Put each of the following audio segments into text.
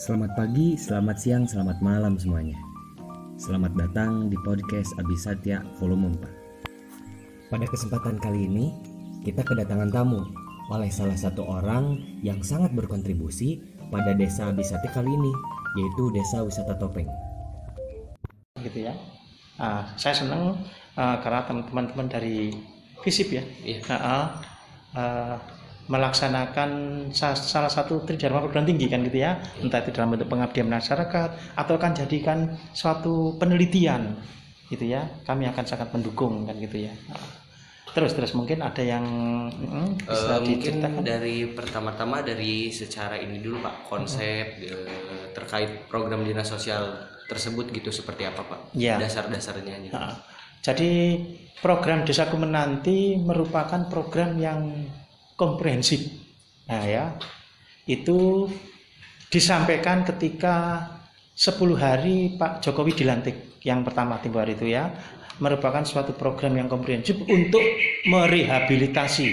Selamat pagi, selamat siang, selamat malam semuanya. Selamat datang di podcast Abisatya volume 4. Pada kesempatan kali ini, kita kedatangan tamu oleh salah satu orang yang sangat berkontribusi pada desa Abisatya kali ini, yaitu Desa Wisata Topeng. gitu ya. Ah, saya senang ah, karena teman-teman dari FISIP ya, Iya. ah, ah, melaksanakan sa- salah satu tridharma perguruan tinggi kan gitu ya, entah itu dalam bentuk pengabdian masyarakat atau kan jadikan suatu penelitian gitu ya, kami akan sangat mendukung kan gitu ya. Terus terus mungkin ada yang mm, Eh, bisa mungkin diceritakan? dari pertama-tama dari secara ini dulu Pak konsep eh, terkait program dinas sosial tersebut gitu seperti apa Pak Ya. dasar-dasarnya gitu. Nah, jadi program Desaku Menanti merupakan program yang komprehensif. Nah ya, itu disampaikan ketika 10 hari Pak Jokowi dilantik. Yang pertama tempo hari itu ya, merupakan suatu program yang komprehensif untuk merehabilitasi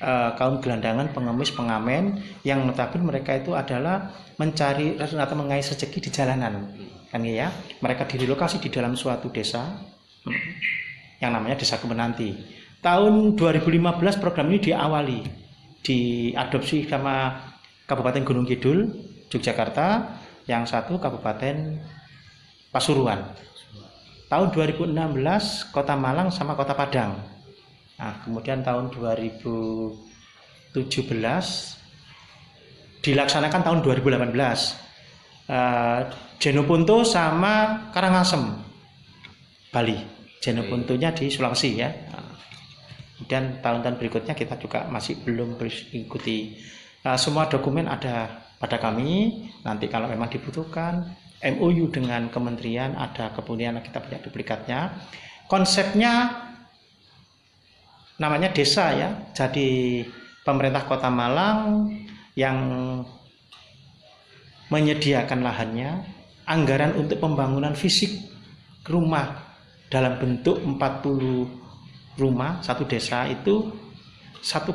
eh, kaum gelandangan, pengemis, pengamen yang notabene mereka itu adalah mencari atau mengais rezeki di jalanan. Kan ya mereka direlokasi di dalam suatu desa hmm, yang namanya desa Kemenanti. Tahun 2015 program ini diawali diadopsi sama Kabupaten Gunung Kidul Yogyakarta. Yang satu Kabupaten Pasuruan. Tahun 2016 Kota Malang sama Kota Padang. Nah kemudian tahun 2017 dilaksanakan tahun 2018 eh, Jenopunto sama Karangasem Bali. Jenopuntonya di Sulawesi ya dan tahun-tahun berikutnya kita juga masih belum mengikuti Nah, semua dokumen ada pada kami. Nanti kalau memang dibutuhkan MOU dengan kementerian ada kemudian kita punya duplikatnya. Konsepnya namanya desa ya jadi pemerintah kota Malang yang menyediakan lahannya anggaran untuk pembangunan fisik rumah dalam bentuk 40 rumah satu desa itu 1,8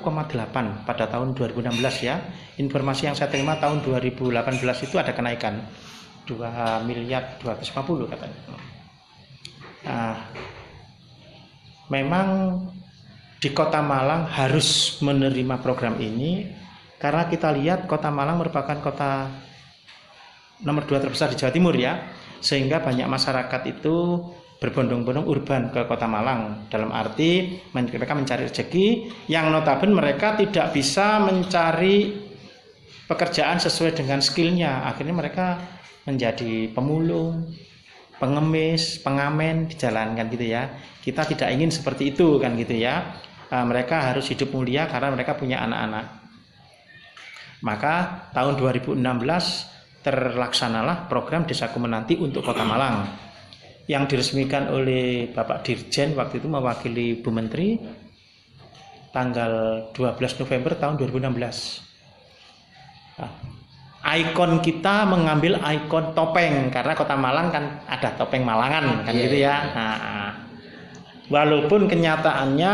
pada tahun 2016 ya. Informasi yang saya terima tahun 2018 itu ada kenaikan 2 miliar 250 katanya. Nah, memang di kota Malang harus menerima program ini karena kita lihat kota Malang merupakan kota nomor dua terbesar di Jawa Timur ya. Sehingga banyak masyarakat itu berbondong-bondong urban ke kota Malang. Dalam arti mereka mencari rezeki yang notabene mereka tidak bisa mencari pekerjaan sesuai dengan skillnya. Akhirnya mereka menjadi pemulung pengemis pengamen dijalankan gitu ya. Kita tidak ingin seperti itu kan gitu ya. Ah, mereka harus hidup mulia karena mereka punya anak-anak. Maka tahun 2016 terlaksanalah program Desaku Menanti untuk Kota Malang yang diresmikan oleh Bapak Dirjen waktu itu mewakili Bu Menteri tanggal 12 November tahun 2016. Nah, ikon kita mengambil ikon topeng karena Kota Malang kan ada topeng Malangan kan Iya, gitu ya. Nah, walaupun kenyataannya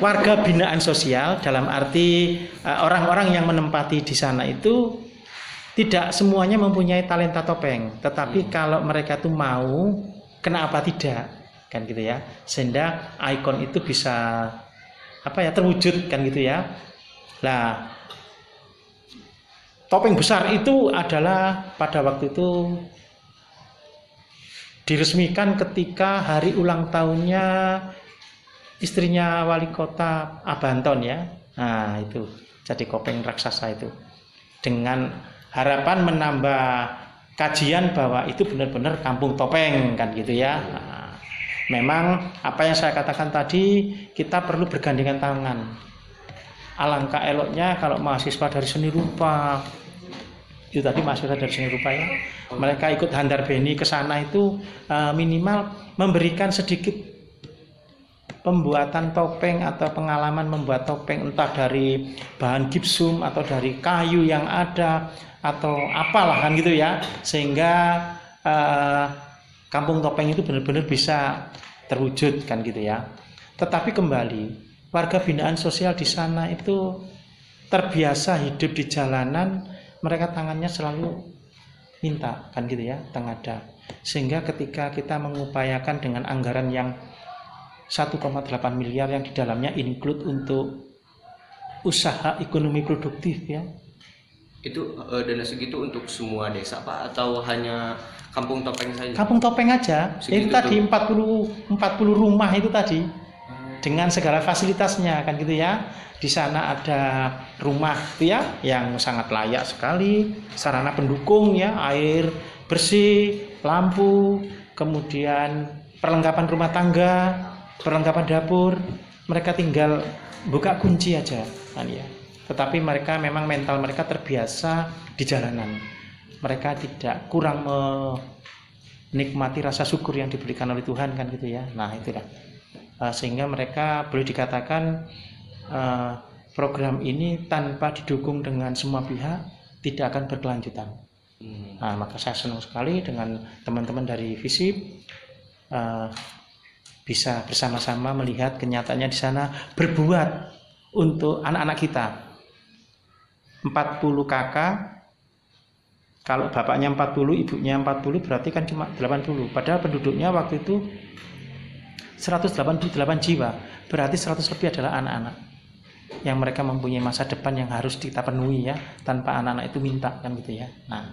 warga binaan sosial dalam arti eh, orang-orang yang menempati di sana itu tidak semuanya mempunyai talenta topeng, tetapi kalau mereka tuh mau, kenapa tidak? Kan gitu ya. Sehingga ikon itu bisa apa ya terwujud kan gitu ya. Nah, topeng besar itu adalah pada waktu itu diresmikan ketika hari ulang tahunnya istrinya wali kota Abanton ya. Nah, itu jadi kopeng raksasa itu. Dengan harapan menambah kajian bahwa itu benar-benar kampung topeng kan gitu ya. Nah, memang apa yang saya katakan tadi kita perlu bergandengan tangan. Alangkah eloknya kalau mahasiswa dari seni rupa itu tadi mahasiswa dari seni rupa ya mereka ikut handar beni ke sana itu eh, minimal memberikan sedikit pembuatan topeng atau pengalaman membuat topeng entah dari bahan gipsum atau dari kayu yang ada atau apalah kan gitu ya sehingga eh, kampung topeng itu benar-benar bisa terwujud kan gitu ya. Tetapi kembali warga binaan sosial di sana itu terbiasa hidup di jalanan mereka tangannya selalu minta kan gitu ya tengada. Sehingga ketika kita mengupayakan dengan anggaran yang 1,8 miliar yang di dalamnya include untuk usaha ekonomi produktif ya Itu eh, dana segitu untuk semua desa Pak? Atau hanya Kampung Topeng saja? kampung topeng aja. Segitu itu tadi tuh. 40 40 rumah itu tadi. Dengan segala fasilitasnya kan gitu ya. Di sana ada rumah itu ya yang sangat layak sekali. Sarana pendukung ya air bersih lampu kemudian perlengkapan rumah tangga perlengkapan dapur. Mereka tinggal buka kunci aja kan ya tetapi mereka memang mental mereka terbiasa di jalanan mereka tidak kurang menikmati rasa syukur yang diberikan oleh Tuhan kan gitu ya nah itulah Uh, sehingga mereka boleh dikatakan uh, program ini tanpa didukung dengan semua pihak tidak akan berkelanjutan. Hmm. Nah, maka saya senang sekali dengan teman-teman dari FISIP uh, bisa bersama-sama melihat kenyataannya di sana berbuat untuk anak-anak kita. 40 kakak kalau bapaknya 40, ibunya 40 berarti kan cuma 80. Padahal penduduknya waktu itu 188 jiwa, berarti 100 lebih adalah anak-anak yang mereka mempunyai masa depan yang harus kita penuhi ya, tanpa anak-anak itu minta kan gitu ya. Nah,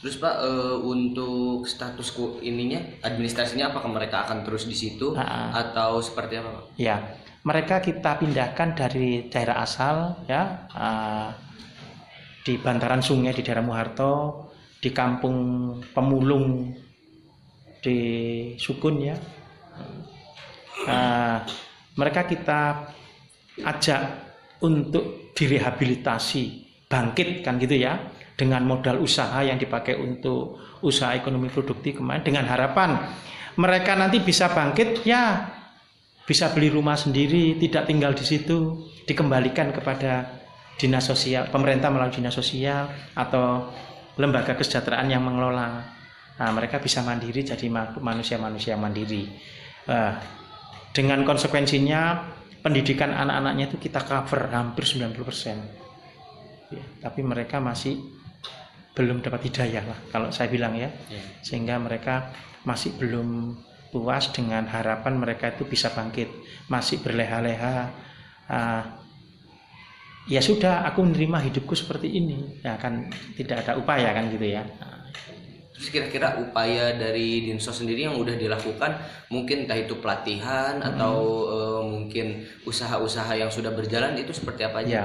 Terus Pak eh, untuk status ininya administrasinya apakah mereka akan terus di situ Ah. atau seperti apa Pak? ya mereka kita pindahkan dari daerah asal ya ah, di bantaran sungai di daerah Muharto, di kampung Pemulung di Sukun ya. Ah, mereka kita ajak untuk direhabilitasi, bangkit kan gitu ya, dengan modal usaha yang dipakai untuk usaha ekonomi produktif kemarin dengan harapan mereka nanti bisa bangkit ya bisa beli rumah sendiri, tidak tinggal di situ, dikembalikan kepada dinas sosial, pemerintah melalui dinas sosial atau lembaga kesejahteraan yang mengelola. Nah, mereka bisa mandiri jadi ma- manusia-manusia mandiri. Eh, dengan konsekuensinya pendidikan anak-anaknya itu kita cover hampir 90%. Ya, tapi mereka masih belum dapat hidayah lah kalau saya bilang ya Ya. sehingga mereka masih belum puas dengan harapan mereka itu bisa bangkit masih berleha-leha ah, ya sudah aku menerima hidupku seperti ini. Ya kan tidak ada upaya kan gitu ya. Terus kira-kira upaya dari Dinsos sendiri yang udah dilakukan mungkin entah itu pelatihan atau eh, mungkin usaha-usaha yang sudah berjalan itu seperti apa aja? ya.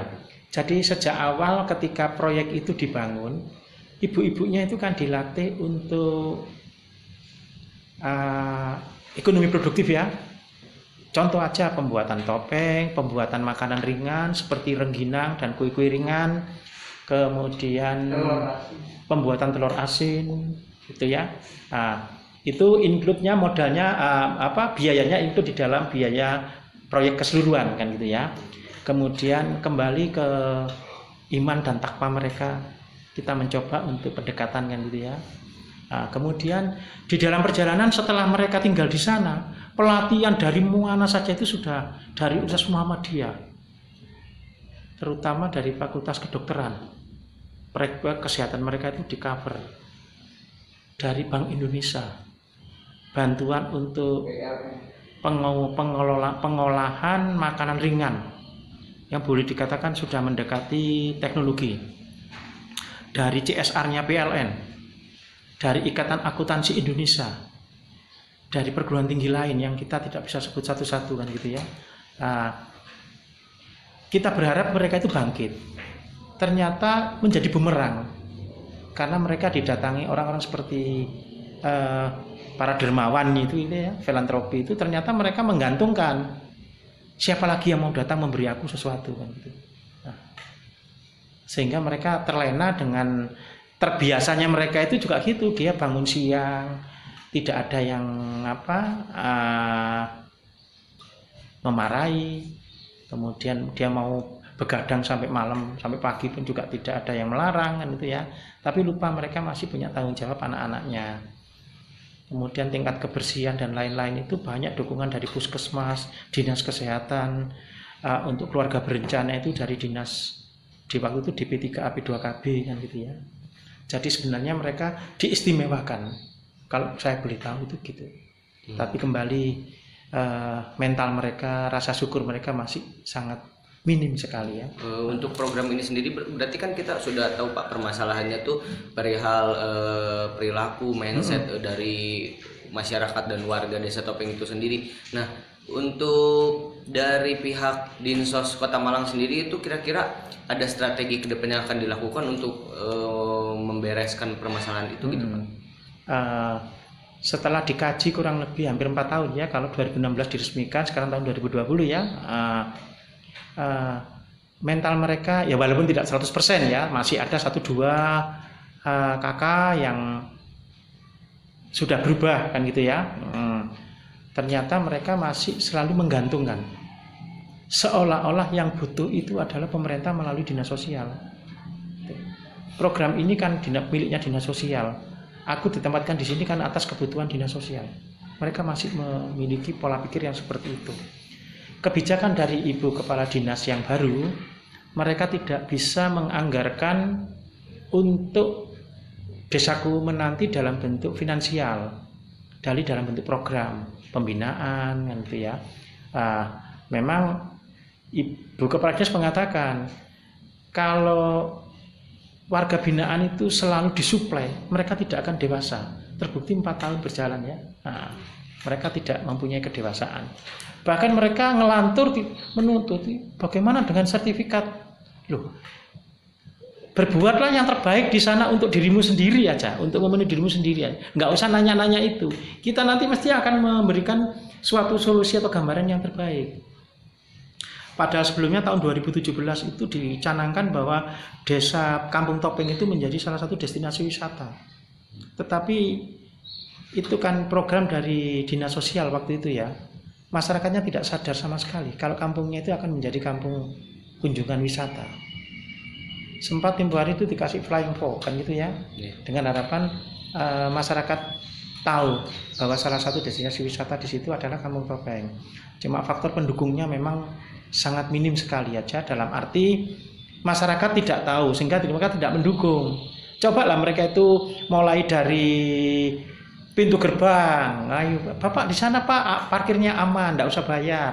Jadi sejak awal ketika proyek itu dibangun ibu-ibunya itu kan dilatih untuk ah, ekonomi produktif ya Contoh aja pembuatan topeng, pembuatan makanan ringan seperti rengginang dan kue-kue ringan, kemudian pembuatan telur asin, gitu ya. Nah, itu include-nya modalnya ah, apa biayanya itu di dalam biaya proyek keseluruhan kan gitu ya. Kemudian kembali ke iman dan takwa mereka, kita mencoba untuk pendekatan kan gitu ya. Nah, kemudian di dalam perjalanan setelah mereka tinggal di sana, pelatihan dari mana saja itu sudah dari Universitas Muhammadiyah, terutama dari Fakultas Kedokteran. Proyek kesehatan mereka itu di cover dari Bank Indonesia, bantuan untuk pengelola, pengolahan makanan ringan yang boleh dikatakan sudah mendekati teknologi. Dari CSR-nya PLN dari Ikatan Akuntansi Indonesia, dari perguruan tinggi lain yang kita tidak bisa sebut satu-satu kan gitu ya. Nah, kita berharap mereka itu bangkit. Ternyata menjadi bumerang karena mereka didatangi orang-orang seperti eh, para dermawan itu, itu ya, filantropi itu ternyata mereka menggantungkan siapa lagi yang mau datang memberi aku sesuatu kan gitu. Nah, sehingga mereka terlena dengan terbiasanya mereka itu juga gitu. Dia bangun siang tidak ada yang apa ah, memarahi. Kemudian dia mau begadang sampai malam sampai pagi pun juga tidak ada yang melarang kan itu ya. Tapi lupa mereka masih punya tanggung jawab anak-anaknya. Kemudian tingkat kebersihan dan lain-lain itu banyak dukungan dari puskesmas dinas kesehatan ah, untuk keluarga berencana itu dari dinas di waktu itu DP3 AP2KB kan gitu ya Jadi sebenarnya mereka diistimewakan. Kalau saya boleh tahu itu gitu. Hmm. Tapi kembali uh, mental mereka, rasa syukur mereka masih sangat minim sekali ya. Uh, untuk program ini sendiri berarti kan kita sudah tahu Pak permasalahannya tuh perihal uh, perilaku mindset hmm. dari masyarakat dan warga desa Topeng itu sendiri. Nah, untuk dari pihak Dinsos Kota Malang sendiri itu kira-kira ada strategi ke depannya akan dilakukan untuk uh, membereskan permasalahan itu gitu Pak? Uh, setelah dikaji kurang lebih hampir empat tahun ya kalau 2016 diresmikan sekarang tahun 2020 ya uh, uh, mental mereka ya walaupun tidak 100% ya masih ada satu dua uh, kakak yang sudah berubah kan gitu ya. Hmm. Ternyata mereka masih selalu menggantungkan. Seolah-olah yang butuh itu adalah pemerintah melalui dinas sosial program ini kan miliknya dinas sosial. Aku ditempatkan di sini kan atas kebutuhan dinas sosial. Mereka masih memiliki pola pikir yang seperti itu. Kebijakan dari ibu kepala dinas yang baru mereka tidak bisa menganggarkan untuk desaku menanti dalam bentuk finansial dari dalam bentuk program pembinaan gitu ya. Uh, memang Ibu Kepala Dinas mengatakan kalau warga binaan itu selalu disuplai, mereka tidak akan dewasa. Terbukti empat tahun berjalan ya. Nah, mereka tidak mempunyai kedewasaan. Bahkan mereka ngelantur menuntut bagaimana dengan sertifikat. Loh, berbuatlah yang terbaik di sana untuk dirimu sendiri aja, untuk memenuhi dirimu sendirian. Nggak usah nanya-nanya itu. Kita nanti mesti akan memberikan suatu solusi atau gambaran yang terbaik. Padahal sebelumnya tahun 2017 itu dicanangkan bahwa desa Kampung Topeng itu menjadi salah satu destinasi wisata. Tetapi itu kan program dari dinas sosial waktu itu ya. Masyarakatnya tidak sadar sama sekali kalau kampungnya itu akan menjadi kampung kunjungan wisata sempat tempo hari itu dikasih flying fox kan gitu ya yeah. dengan harapan uh, masyarakat tahu bahwa salah satu destinasi wisata di situ adalah Kampung Topeng. Cuma faktor pendukungnya memang sangat minim sekali aja dalam arti masyarakat tidak tahu sehingga mereka tidak mendukung. Coba lah mereka itu mulai dari pintu gerbang, ayo bapak di sana pak parkirnya aman, tidak usah bayar.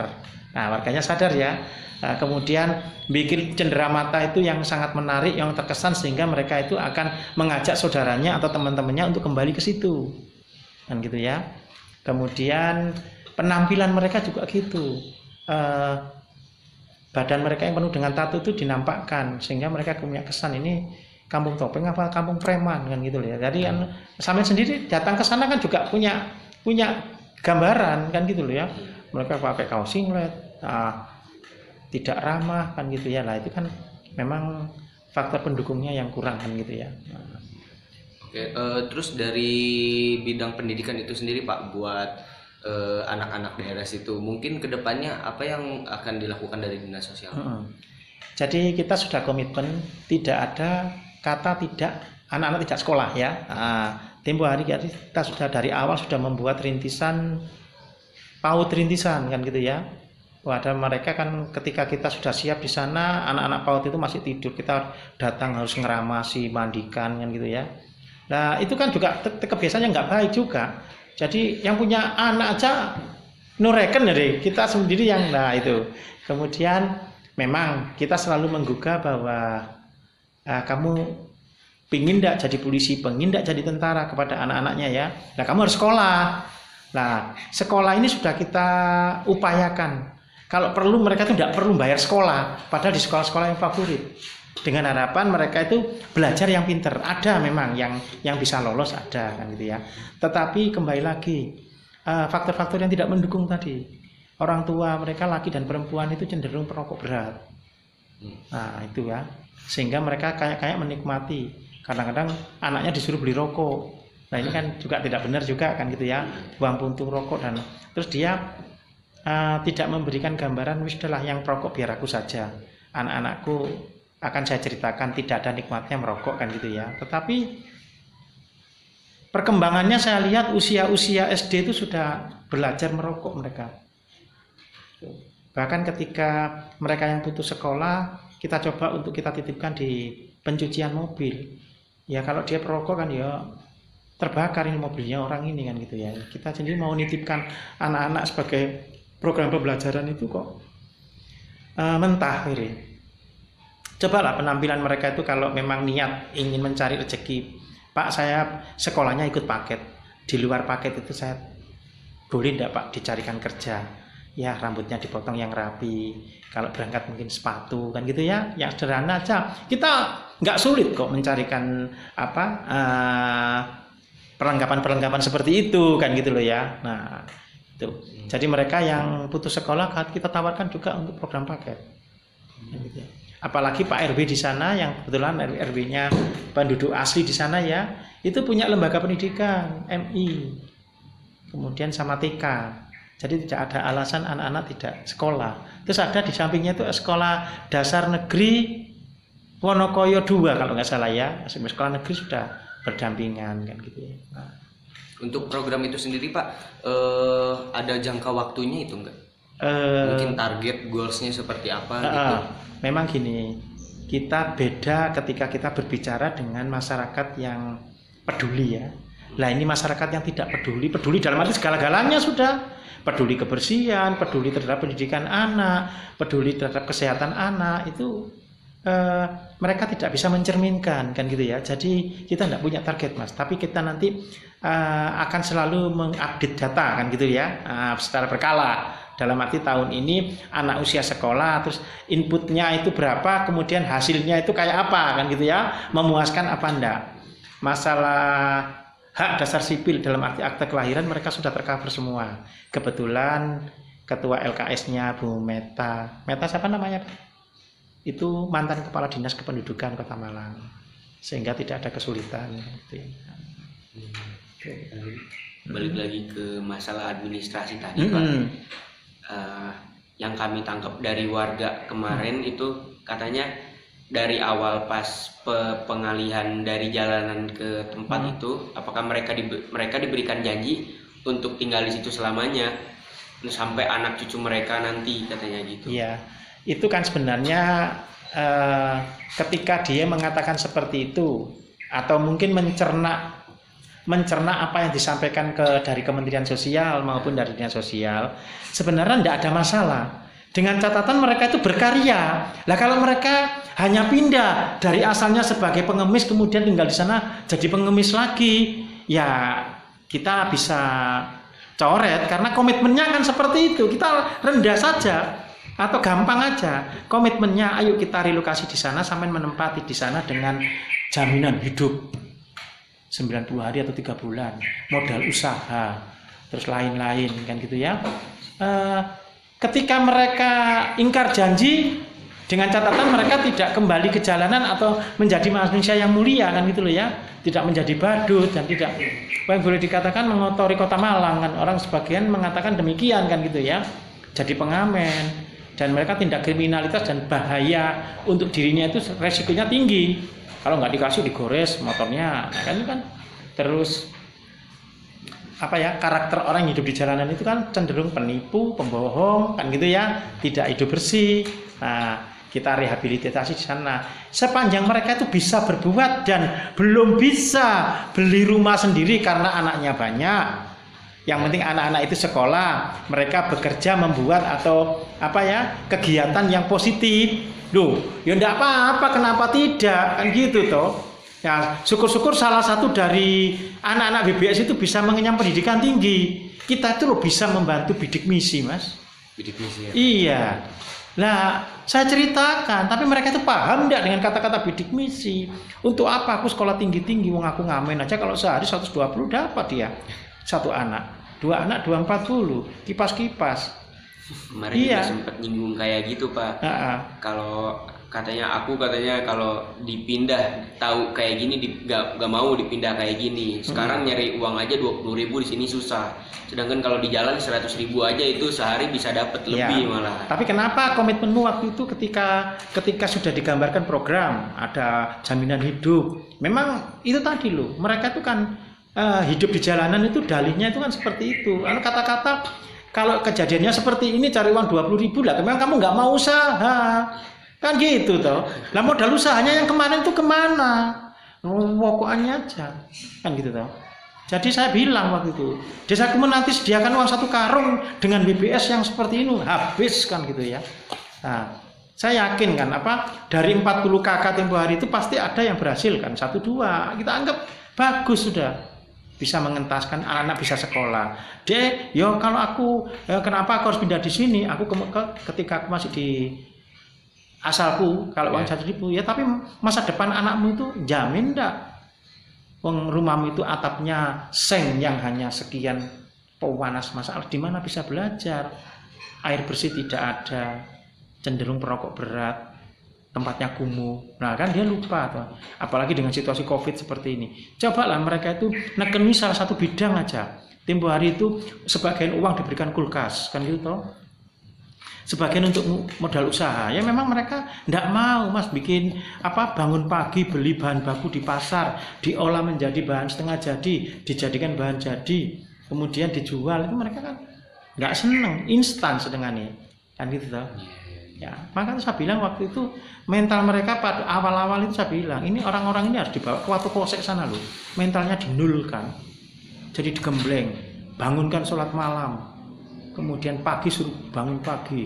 Nah warganya sadar ya, Nah, kemudian bikin cendera mata itu yang sangat menarik, yang terkesan sehingga mereka itu akan mengajak saudaranya atau teman-temannya untuk kembali ke situ, kan gitu ya. Kemudian penampilan mereka juga gitu. Eh, badan mereka yang penuh dengan tato itu dinampakkan sehingga mereka punya kesan ini kampung topeng apa kampung preman kan gitu ya. Jadi sampai sendiri datang ke sana kan juga punya punya gambaran kan gitu loh ya. Mereka pakai kaos singlet, nah, tidak ramah kan gitu ya lah itu kan memang faktor pendukungnya yang kurang kan gitu ya. Oke, uh, terus dari bidang pendidikan itu sendiri Pak buat uh, anak-anak daerah situ mungkin ke depannya apa yang akan dilakukan dari dinas sosial? Hmm. Jadi kita sudah komitmen tidak ada kata tidak anak-anak tidak sekolah ya. Nah, tempo hari kita sudah dari awal sudah membuat rintisan paut rintisan kan gitu ya Wadah mereka kan ketika kita sudah siap di sana, anak-anak PAUD itu masih tidur, kita datang harus ngeramasi, mandikan kan gitu ya. Nah itu kan juga kebiasaannya nggak baik juga. Jadi yang punya anak aja nureken dari kita sendiri yang nah itu. Kemudian memang kita selalu menggugah bahwa ah, kamu pingin tidak jadi polisi, pingin tidak jadi tentara kepada anak-anaknya ya. Nah kamu harus sekolah. Nah sekolah ini sudah kita upayakan kalau perlu mereka tidak perlu bayar sekolah, padahal di sekolah-sekolah yang favorit. Dengan harapan mereka itu belajar yang pinter. Ada memang yang yang bisa lolos ada kan gitu ya. Tetapi kembali lagi eh, faktor-faktor yang tidak mendukung tadi. Orang tua mereka laki dan perempuan itu cenderung perokok berat. Nah itu ya. Sehingga mereka kayak-kayak menikmati. Kadang-kadang anaknya disuruh beli rokok. Nah ini kan juga tidak benar juga kan gitu ya. Buang puntung rokok dan terus dia uh, tidak memberikan gambaran wisdalah yang perokok biar aku saja anak-anakku akan saya ceritakan tidak ada nikmatnya merokok kan gitu ya. Tetapi perkembangannya saya lihat usia-usia SD itu sudah belajar merokok mereka. Bahkan ketika mereka yang putus sekolah kita coba untuk kita titipkan di pencucian mobil. Ya kalau dia perokok kan ya terbakar ini mobilnya orang ini kan gitu ya. Kita sendiri mau nitipkan anak-anak sebagai program pembelajaran itu kok uh, mentah ini cobalah penampilan mereka itu kalau memang niat ingin mencari rezeki Pak saya sekolahnya ikut paket. Di luar paket itu saya boleh tidak Pak dicarikan kerja? Ya rambutnya dipotong yang rapi. Kalau berangkat mungkin sepatu kan gitu ya. Yang sederhana aja. Kita nggak sulit kok mencarikan apa uh, perlengkapan-perlengkapan seperti itu kan gitu loh ya. Nah itu. Jadi mereka yang putus sekolah kita tawarkan juga untuk program paket. Gitu ya. Apalagi Pak RW di sana yang kebetulan RW-nya penduduk asli di sana ya itu punya lembaga pendidikan MI kemudian sama TK jadi tidak ada alasan anak-anak tidak sekolah. Terus ada di sampingnya itu sekolah dasar negeri Wonokoyo 2 kalau nggak salah ya. Sekolah negeri sudah berdampingan kan gitu ya. Nah. Untuk program itu sendiri Pak, eh, ada jangka waktunya itu enggak? Eh, Mungkin target goalsnya seperti apa uh, gitu? Memang gini, kita beda ketika kita berbicara dengan masyarakat yang peduli ya. Lah ini masyarakat yang tidak peduli, peduli dalam arti segala-galanya sudah peduli kebersihan, peduli terhadap pendidikan anak, peduli terhadap kesehatan anak itu eh, mereka tidak bisa mencerminkan kan gitu ya. Jadi kita tidak punya target mas, tapi kita nanti eh, akan selalu mengupdate data kan gitu ya eh, secara berkala. Dalam arti tahun ini anak usia sekolah, terus inputnya itu berapa, kemudian hasilnya itu kayak apa kan gitu ya, memuaskan apa enggak. Masalah hak dasar sipil dalam arti akte kelahiran mereka sudah tercover semua. Kebetulan ketua LKS-nya Bu Meta, Meta siapa namanya? Itu mantan kepala dinas kependudukan Kota Malang, sehingga tidak ada kesulitan. Balik lagi ke masalah administrasi tadi, mm -hmm. Pak. Uh, yang kami tangkap dari warga kemarin mm. itu katanya dari awal pas pe pengalihan dari jalanan ke tempat hmm. itu apakah mereka di mereka diberikan janji untuk tinggal di situ selamanya sampai anak cucu mereka nanti katanya gitu. Iya. Itu kan sebenarnya uh, ketika dia mengatakan seperti itu atau mungkin mencerna mencerna apa yang disampaikan ke dari Kementerian Sosial maupun dari Dinas Sosial sebenarnya tidak ada masalah dengan catatan mereka itu berkarya. Lah kalau mereka hanya pindah dari asalnya sebagai pengemis kemudian tinggal di sana jadi pengemis lagi, ya kita bisa coret karena komitmennya kan seperti itu. Kita rendah saja atau gampang aja komitmennya ayo kita relokasi di sana sampai menempati di sana dengan jaminan hidup 90 hari atau tiga bulan modal usaha terus lain-lain kan gitu ya. Uh, ketika mereka ingkar janji dengan catatan mereka tidak kembali ke jalanan atau menjadi manusia yang mulia kan gitu loh ya. Tidak menjadi badut dan tidak yang boleh dikatakan mengotori kota Malang kan. Orang sebagian mengatakan demikian kan gitu ya. Jadi pengamen dan mereka tindak kriminalitas dan bahaya untuk dirinya itu resikonya tinggi kalau nggak dikasih digores motornya nah, kan kan terus apa ya karakter orang yang hidup di jalanan itu kan cenderung penipu, pembohong, kan gitu ya, tidak hidup bersih. Nah, kita rehabilitasi di sana. Sepanjang mereka itu bisa berbuat dan belum bisa beli rumah sendiri karena anaknya banyak. Yang penting anak-anak itu sekolah, mereka bekerja membuat atau apa ya kegiatan yang positif. Loh, ya enggak apa-apa, kenapa tidak? Kan gitu toh. Ya, syukur-syukur salah satu dari anak-anak BBS itu bisa mengenyam pendidikan tinggi. Kita itu loh bisa membantu bidik misi, Mas. Bidik misi ya. Iya. Nah, saya ceritakan, tapi mereka itu paham enggak dengan kata-kata bidik misi? Untuk apa aku sekolah tinggi-tinggi, mau ngaku ngamen aja kalau sehari 120 dapat dia. Satu anak, dua anak 240, kipas-kipas. Kemarin iya. sempat nyinggung kayak gitu, Pak. Kalau katanya aku katanya kalau dipindah tahu kayak gini di, gak, gak mau dipindah kayak gini sekarang hmm. nyari uang aja dua puluh ribu di sini susah sedangkan kalau di jalan seratus ribu aja itu sehari bisa dapat ya. lebih malah tapi kenapa komitmenmu waktu itu ketika ketika sudah digambarkan program ada jaminan hidup memang itu tadi loh mereka itu kan uh, hidup di jalanan itu dalihnya itu kan seperti itu. Kata-kata kalau kejadiannya seperti ini cari uang dua puluh ribu lah. Memang kamu nggak mau usaha. Kan gitu toh. Lah modal usahanya yang kemarin itu ke mana? pokoknya aja. Kan gitu toh. Jadi saya bilang waktu itu desaku menanti sediakan uang satu karung dengan BBS yang seperti ini. Habis kan gitu ya. Nah saya yakin kan apa dari 40 kakak tempo hari itu pasti ada yang berhasil kan. Satu dua. Kita anggap bagus sudah bisa mengentaskan anak-anak bisa sekolah. Dia, yo kalau aku ya kenapa aku harus pindah di sini? Aku ke, ke, ketika aku masih di asalku kalau uang satu ribu ya tapi masa depan anakmu itu jamin ndak? Wong rumahmu itu atapnya seng yang hanya sekian pewanas masalah. Di mana bisa belajar? Air bersih tidak ada cenderung perokok berat tempatnya kumuh. Nah kan dia lupa tuh. Apalagi dengan situasi covid seperti ini. Cobalah mereka itu nekeni salah satu bidang aja. Tempo hari itu sebagian uang diberikan kulkas, kan gitu toh. Sebagian untuk modal usaha. Ya memang mereka tidak mau mas bikin apa bangun pagi beli bahan baku di pasar, diolah menjadi bahan setengah jadi, dijadikan bahan jadi, kemudian dijual itu mereka kan nggak seneng, instan sedengannya, kan gitu toh. Ya, maka saya bilang waktu itu mental mereka pada awal-awal itu saya bilang ini orang-orang ini harus dibawa ke waktu polsek sana loh. Mentalnya dinulkan jadi digembleng. Bangunkan sholat malam kemudian pagi suruh bangun pagi.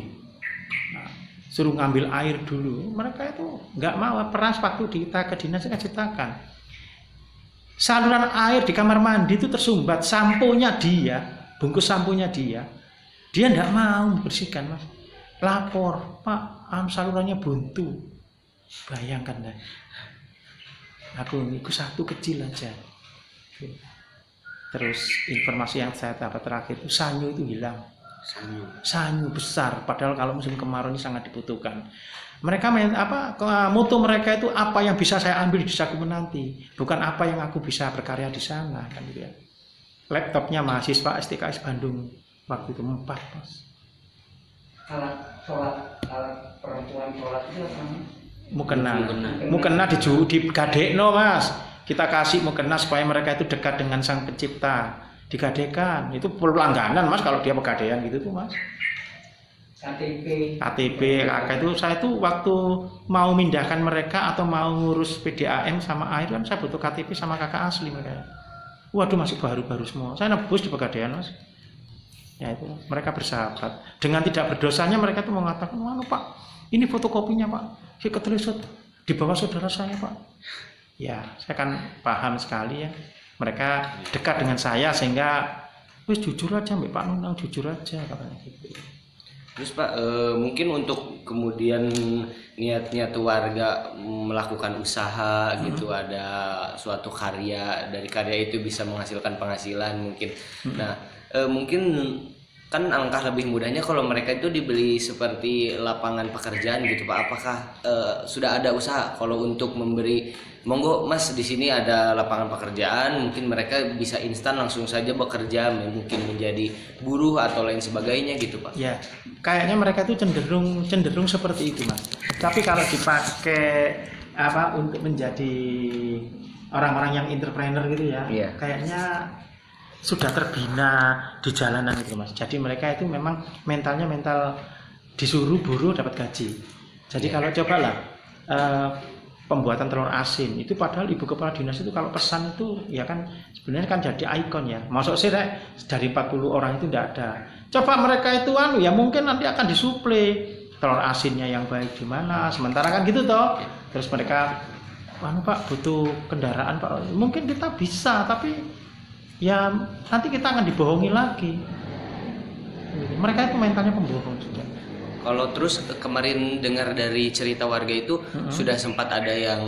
Nah, suruh ngambil air dulu. Mereka itu nggak mau peras waktu kita ke dinas saya ceritakan. Saluran air di kamar mandi itu tersumbat sampunya dia bungkus sampunya dia. Dia nggak mau membersihkan mas lapor pak am salurannya buntu. Bayangkan deh aku ikut satu kecil aja. Terus informasi yang saya dapat terakhir itu sanyu itu hilang. Sanyu. Sanyu besar padahal kalau musim kemarau ini sangat dibutuhkan. Mereka main apa mutu mereka itu apa yang bisa saya ambil di Saku menanti? Bukan apa yang aku bisa berkarya di sana kan gitu ya. Laptopnya mahasiswa STKS Bandung waktu itu empat mas alat sholat alat perempuan sholat itu apa mukena. Mukena. Di digadekno mas. Kita kasih mukena supaya mereka itu dekat dengan sang pencipta. Digadekan. Itu pelangganan mas kalau dia pegadaian gitu tuh mas. KTP KTP kakak itu. Saya tuh waktu mau mindahkan mereka atau mau ngurus PDAM sama air kan saya butuh KTP sama kakak asli mereka. Waduh masih baru-baru semua. Saya nebus di pegadaian mas ya itu mereka bersahabat. Dengan tidak berdosanya mereka tuh mengatakan mana pak. Ini fotokopinya pak. Saya ketelisut di bawah saudara saya pak. Ya saya kan paham sekali ya. Mereka dekat dengan saya sehingga wis jujur aja mbak. Pak Nunang jujur aja katanya gitu. Terus Pak, e, mungkin untuk kemudian niat-niat warga melakukan usaha hmm. gitu, ada suatu karya dari karya itu bisa menghasilkan penghasilan mungkin. Hmm. Nah, e, mungkin kan alangkah lebih mudahnya kalau mereka itu dibeli seperti lapangan pekerjaan gitu Pak. Apakah e, sudah ada usaha kalau untuk memberi monggo Mas di sini ada lapangan pekerjaan, mungkin mereka bisa instan langsung saja bekerja mungkin menjadi buruh atau lain sebagainya gitu Pak. Ya, kayaknya mereka itu cenderung cenderung seperti itu Mas. Tapi kalau dipakai apa untuk menjadi orang-orang yang entrepreneur gitu ya, ya. kayaknya sudah terbina di jalanan gitu mas. Jadi mereka itu memang mentalnya mental disuruh buruh dapat gaji. Jadi yeah. kalau cobalah uh, pembuatan telur asin itu padahal ibu kepala dinas itu kalau pesan itu ya kan sebenarnya kan jadi ikon ya. Masuk sih dari 40 orang itu tidak ada. Coba mereka itu anu ya mungkin nanti akan disuplai telur asinnya yang baik di mana. Sementara kan gitu toh. Terus mereka anu Pak butuh kendaraan Pak. Mungkin kita bisa tapi ya nanti kita akan dibohongi lagi. Mereka itu mentalnya pembohong juga. Kalau terus kemarin dengar dari cerita warga itu mm-hmm. sudah sempat ada yang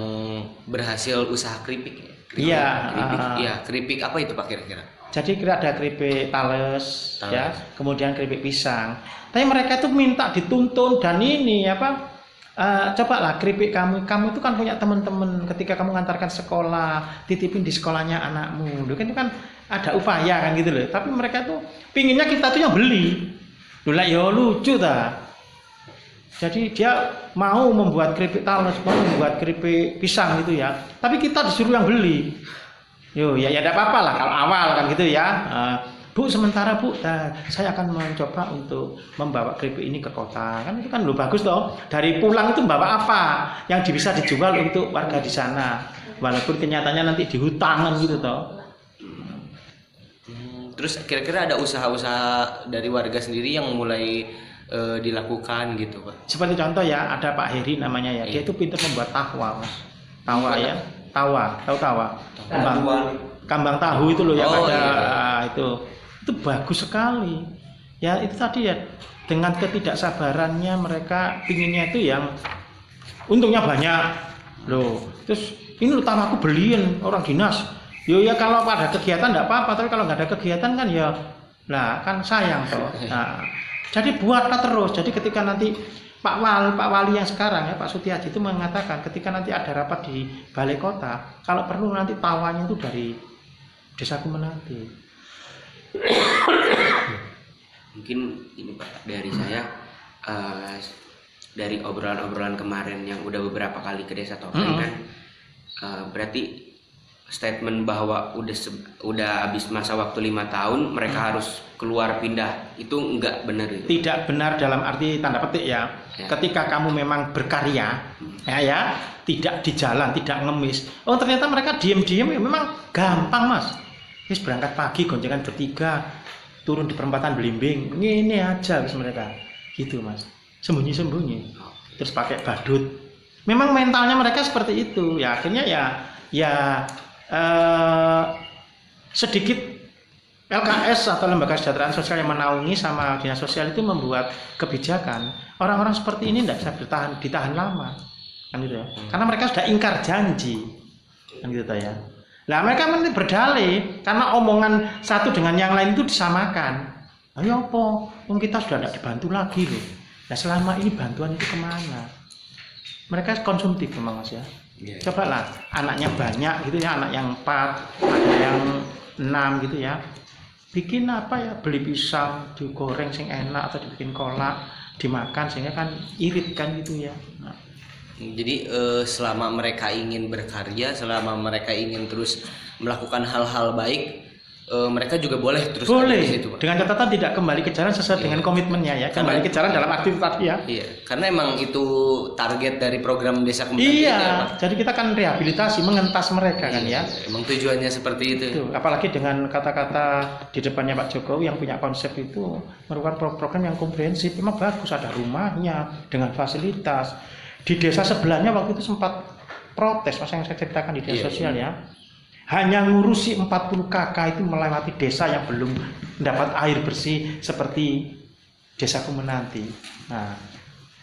berhasil usaha keripik iya keripik. uh, ya keripik apa itu pak kira-kira? Jadi kira ada keripik tales, tales. Ya kemudian keripik pisang. Tapi mereka itu minta dituntun dan ini apa uh, coba lah keripik kamu. Kamu itu kan punya teman-teman. Ketika kamu ngantarkan sekolah titipin di sekolahnya anakmu. Itu kan itu kan ada upaya kan gitu loh. Tapi mereka tuh pinginnya kita tuh yang beli. Dulu ya lucu ta. Jadi dia mau membuat keripik talas mau membuat keripik pisang gitu ya. Tapi kita disuruh yang beli. Yo ya ya ada apa-apa lah kalau awal kan gitu ya. Uh, Bu sementara Bu. Nah, saya akan mencoba untuk membawa keripik ini ke kota. Kan itu kan lo bagus toh. Dari pulang itu membawa apa? Yang bisa dijual untuk warga di sana. Walaupun kenyataannya nanti di hutangan gitu toh. Terus kira-kira ada usaha-usaha dari warga sendiri yang mulai eh, dilakukan gitu pak? seperti contoh ya ada Pak Heri namanya ya. Dia Iya. itu pintar membuat tahwa mas. Tawa ya. Tawa. Tahu tawa? Kambang. Kambang tahu itu loh yang Oh, ada iya. ah, itu itu bagus sekali. Ya itu tadi ya dengan ketidaksabarannya mereka pinginnya itu yang untungnya banyak. Loh terus ini lo tanah aku beliin orang dinas. Yo ya kalau pada kegiatan enggak apa-apa tapi kalau nggak ada kegiatan kan ya lah kan sayang toh. Nah, jadi buatlah terus. Jadi ketika nanti Pak Wali, Pak Wali yang sekarang ya Pak Sutiaji itu mengatakan ketika nanti ada rapat di balai kota kalau perlu nanti tawanya itu dari desa Kumenati mungkin ini pak dari saya eh, dari obrolan-obrolan kemarin yang udah beberapa kali ke desa Topeng Mm-mm. kan eh, berarti statement bahwa udah udah habis masa waktu lima tahun mereka harus keluar pindah itu enggak benar itu tidak benar dalam arti tanda petik ya. Ya. Ketika kamu memang berkarya, ya, ya, tidak di jalan, tidak ngemis. Oh ternyata mereka diem-diem, ya memang gampang mas. Wis berangkat pagi, goncengan bertiga, turun di perempatan belimbing, ini aja wis mereka, gitu mas. Sembunyi-sembunyi, terus pakai badut. Memang mentalnya mereka seperti itu. Ya akhirnya ya, ya eh, sedikit LKS atau Lembaga Kesejahteraan Sosial yang menaungi sama dinas sosial itu membuat kebijakan. Orang-orang seperti ini tidak bisa bertahan ditahan lama. Kan gitu ya. Karena mereka sudah ingkar janji. Kan gitu ya nah mereka berdalih karena omongan satu dengan yang lain itu disamakan. Ayo apa? Wong kita sudah tidak dibantu lagi loh. Nah selama ini bantuan itu ke mana? Mereka konsumtif memang mas ya? Coba lah anaknya banyak gitu ya anak yang empat ada yang enam gitu ya. Bikin apa ya? Beli pisang digoreng sing enak atau dibikin kolak dimakan sehingga kan irit kan gitu ya Jadi eh, selama mereka ingin berkarya, selama mereka ingin terus melakukan hal-hal baik, eh, mereka juga boleh terus boleh. di situ, Pak. dengan catatan tidak kembali ke jalan sesuai dengan komitmennya ya. Kembali ke jalan dalam tadi ya Iya, karena emang itu target dari program desa kembali iya. Jadi kita kan rehabilitasi mengentas mereka kan ya. Emang tujuannya seperti itu. itu apalagi dengan kata-kata di depannya Pak Jokowi yang punya konsep itu merupakan pro- program yang komprehensif. Memang bagus ada rumahnya dengan fasilitas di desa sebelahnya waktu itu sempat protes mas yang saya ceritakan di desa Iya, sosial ya. Hanya ngurusi 40 KK itu melewati desa yang belum mendapat air bersih seperti desa Kumenanti nah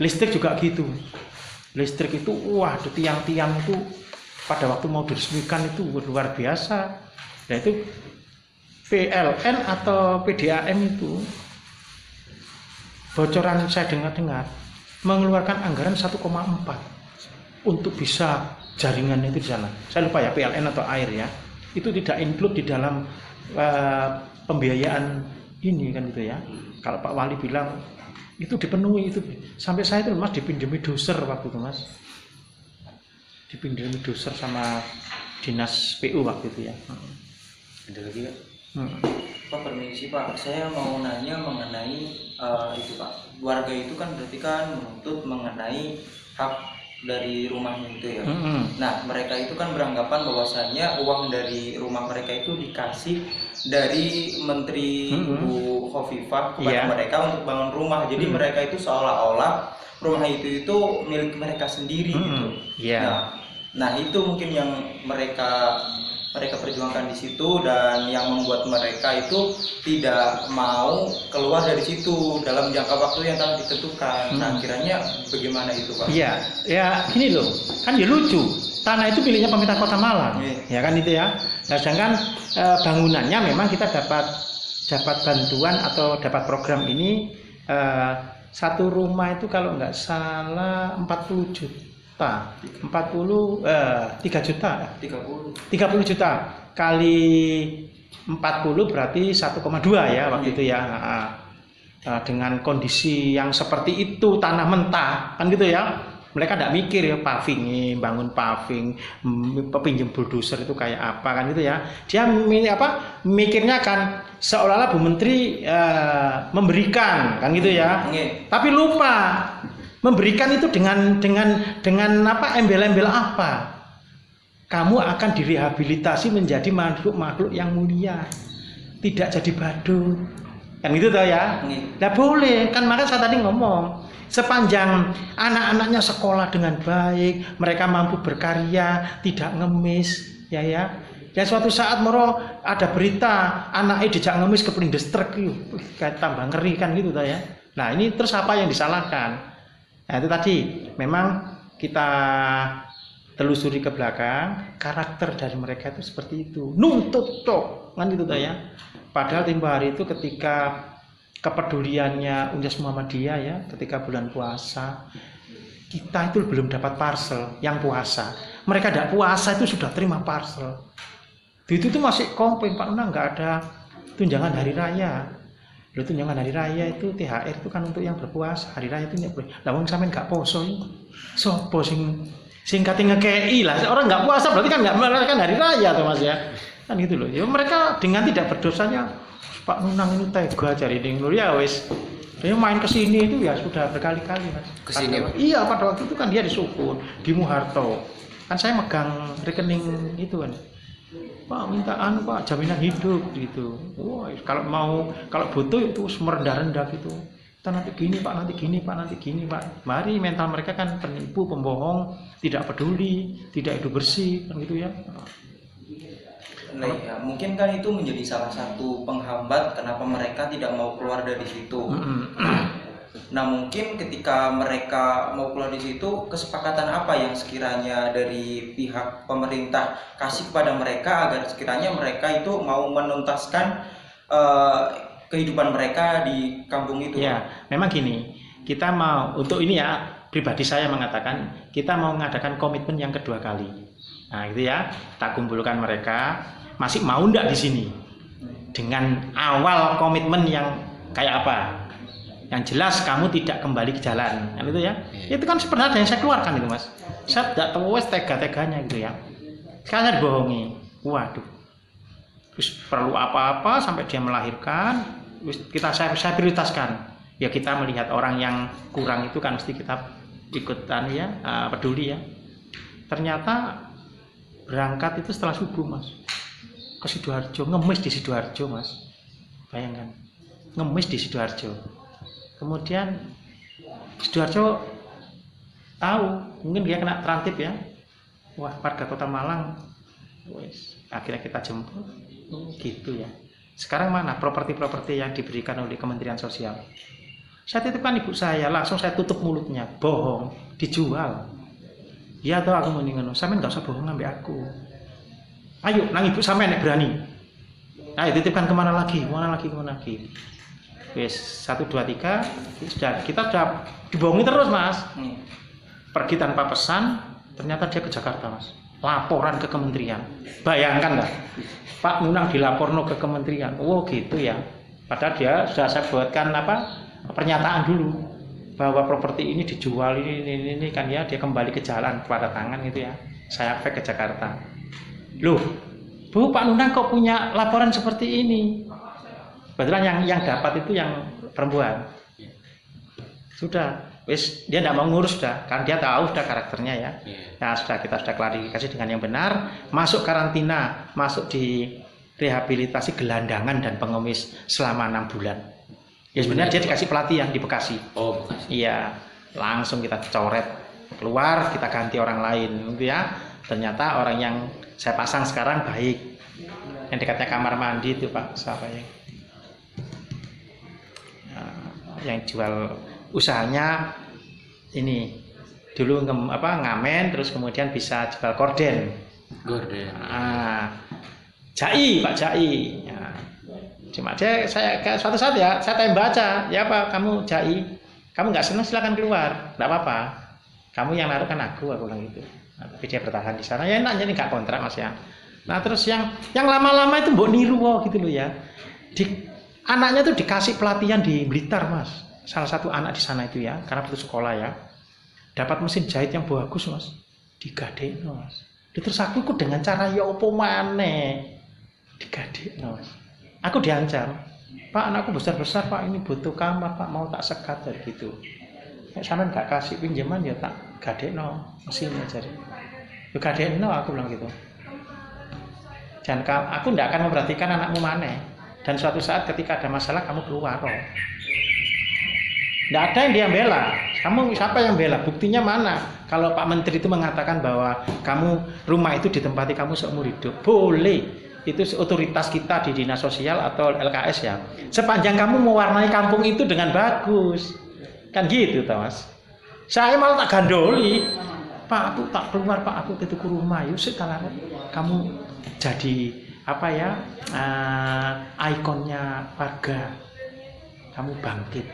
listrik juga gitu listrik itu wah di tiang-tiang itu pada waktu mau diresmikan itu luar biasa. Nah itu PLN atau PDAM itu bocoran saya dengar-dengar mengeluarkan anggaran 1,4 untuk bisa jaringan itu di sana. Saya lupa ya PLN atau air ya. Itu tidak include di dalam eh, pembiayaan ini kan gitu ya. Kalau Pak Wali bilang itu dipenuhi itu sampai saya itu Mas dipinjami doser waktu itu Mas. Dipinjami doser sama dinas PU waktu itu ya. Ada lagi Kak? Hmm. Pak permisi Pak, saya mau nanya mengenai eh, itu Pak. Warga itu kan berarti kan menuntut mengenai hak dari rumahnya itu ya. Hmm. Nah, mereka itu kan beranggapan bahwasannya uang dari rumah mereka itu dikasih dari Menteri Mm-mm. Bu Khofifah kepada Iya. mereka untuk bangun rumah. Jadi Mm. mereka itu seolah-olah rumah itu itu milik mereka sendiri gitu. Hmm. Iya. Nah, nah itu mungkin yang mereka mereka perjuangkan di situ dan yang membuat mereka itu tidak mau keluar dari situ dalam jangka waktu yang telah ditentukan. Nah, Hmm. kiranya bagaimana itu, Pak? Iya, ya gini loh, kan ya lucu. Tanah itu miliknya pemerintah Kota Malang, Iya. ya kan itu ya. Nah, sedangkan eh, bangunannya memang kita dapat dapat bantuan atau dapat program ini eh, satu rumah itu kalau nggak salah 40 juta, 40 eh, 3 juta, 30. 30 juta kali 40 berarti 1,2 ya waktu itu ya. Nah, eh, dengan kondisi yang seperti itu tanah mentah kan gitu ya. Mereka tidak mikir ya paving, bangun paving, mm, pinjam bulldozer itu kayak apa kan gitu ya. Dia apa mikirnya kan seolah-olah Bu Menteri eh, memberikan kan gitu ya. Nggih. Tapi lupa memberikan itu dengan dengan dengan apa embel-embel apa? kamu akan direhabilitasi menjadi makhluk-makhluk yang mulia tidak jadi badut kan gitu toh ya. Nah boleh, kan maka saya tadi ngomong sepanjang anak-anaknya sekolah dengan baik, mereka mampu berkarya, tidak ngemis, ya ya. Dan suatu saat moro ada berita anaknya dijak ngemis ke perindestrek, wih, kayak tambah ngeri kan gitu toh ya. Nah ini terus apa yang disalahkan? Nah itu tadi. Memang kita telusuri ke belakang karakter dari mereka itu seperti itu. Nuntut tok. Kan toh ya. Padahal tempo hari itu ketika kepeduliannya Unyas Muhammadiyah ya ketika bulan puasa kita itu belum dapat parcel yang puasa. Mereka tidak puasa itu sudah terima parcel. Itu tuh masih komplain Pak Nuna nggak ada tunjangan hari raya Loh, tunjangan hari raya itu THR itu kan untuk yang berpuasa. Hari raya itu boleh. Lah wong sampean nggak poso ini sopo sing sing kate ngekei lah. Orang nggak puasa berarti kan nggak merayakan hari raya tuh mas ya. Kan gitu loh. Ya mereka dengan tidak berdosanya Pak Nunang ini tega cari ding. Ya wis. Dia main ke sini itu ya sudah berkali-kali mas. Pada- Pak? iya pada waktu itu kan dia di Sukun di Muharto. Kan saya megang rekening itu kan Pak minta anu Pak jaminan hidup gitu. Wah kalau mau kalau butuh itu merendah-rendah gitu. Kita nanti gini Pak, nanti gini Pak, nanti gini Pak. Mari mental mereka kan penipu, pembohong, tidak peduli, tidak hidup bersih kan gitu ya. Nah, ya, mungkin kan itu menjadi salah satu penghambat kenapa mereka tidak mau keluar dari situ. Nah, mungkin ketika mereka mau keluar di situ, kesepakatan apa yang sekiranya dari pihak pemerintah kasih kepada mereka agar sekiranya mereka itu mau menuntaskan eh, kehidupan mereka di kampung itu? Ya, memang gini, kita mau untuk ini ya pribadi saya mengatakan kita mau mengadakan komitmen yang kedua kali. Nah, gitu ya, kita kumpulkan mereka masih mau ndak di sini dengan awal komitmen yang kayak apa? Yang jelas kamu tidak kembali ke jalan, kan itu ya? Itu kan sebenarnya yang saya keluarkan itu mas. Saya tidak tahu wes tega-teganya gitu ya. Sekarang saya dibohongi, waduh. Terus perlu apa-apa sampai dia melahirkan, kita saya, saya prioritaskan. Ya kita melihat orang yang kurang itu kan mesti kita ikutan ya, eh, peduli ya. Ternyata berangkat itu setelah subuh mas ke sidoarjo ngemis di sidoarjo mas bayangkan ngemis di sidoarjo kemudian sidoarjo tahu mungkin dia kena trantip ya wah warga kota Malang wes akhirnya kita jemput Oh, gitu ya sekarang mana properti-properti yang diberikan oleh Kementerian Sosial saya titipkan ibu saya langsung saya tutup mulutnya bohong dijual Iya toh aku mending ngono. Sampeyan nggak usah bohong ngambil aku. Ayo, nang ibu sampean berani. Ayo titipkan ke mana lagi? Ke mana lagi? Ke mana lagi? Wes satu dua tiga sudah kita sudah dibohongi terus mas. Hmm. Pergi tanpa pesan, ternyata dia ke Jakarta mas. Laporan ke kementerian. Bayangkan lah, Pak Munang dilaporno ke kementerian. Oh gitu ya. Padahal dia sudah saya buatkan apa pernyataan dulu bahwa properti ini dijual ini, ini, ini, ini kan ya dia kembali ke jalan kepada tangan gitu ya saya ke Jakarta loh Bu Pak Nunang kok punya laporan seperti ini kebetulan yang yang dapat itu yang perempuan. Sudah. Wis dia tidak mau ngurus sudah. Kan dia tahu sudah karakternya ya. Nah sudah kita sudah klarifikasi dengan yang benar. Masuk karantina masuk di rehabilitasi gelandangan dan pengemis selama enam bulan. Ya sebenarnya dia dikasih pelatihan di Bekasi. Oh. Iya, langsung kita coret keluar, kita ganti orang lain, gitu ya. Ternyata orang yang saya pasang sekarang baik. Yang dekatnya kamar mandi itu Pak, siapa ya? Yang jual usahanya ini dulu ngem- apa ngamen terus kemudian bisa jual korden. Gorden. Ah, Jai, Pak Jai. Ya. Cuma saya, saya kayak suatu saat ya, saya tanya baca, ya apa kamu Jai, kamu nggak senang silakan keluar, nggak apa-apa. Kamu yang naruh kan aku, aku bilang gitu. Nah, tapi dia bertahan di sana, ya enak jadi nggak kontrak mas ya. Nah terus yang yang lama-lama itu mbok niru oh, gitu loh ya. Di, anaknya tuh dikasih pelatihan di Blitar mas, salah satu anak di sana itu ya, karena putus sekolah ya. Dapat mesin jahit yang bagus mas, digadekno mas. Terus aku ikut dengan cara ya opo maneh digadekno mas. Aku diancam, Pak anakku besar-besar Pak ini butuh kamar Pak mau tak sekat dari gitu. Nek sampean gak kasih pinjaman ya tak gadekno mesinnya jadi. juga no aku bilang gitu dan ka- aku tidak akan memperhatikan anakmu mana dan suatu saat ketika ada masalah kamu keluar tidak ada yang dia bela. Kamu siapa yang bela? Buktinya mana? Kalau Pak Menteri itu mengatakan bahwa kamu rumah itu ditempati kamu seumur hidup. Boleh. Itu otoritas kita di dinas sosial atau LKS ya. Sepanjang kamu mewarnai kampung itu dengan bagus. Kan gitu Thomas saya malah tak gandoli. Pak aku tak keluar Pak. Aku ke rumah. Sekarang kamu jadi apa ya? Uh, ikonnya warga. Kamu bangkit.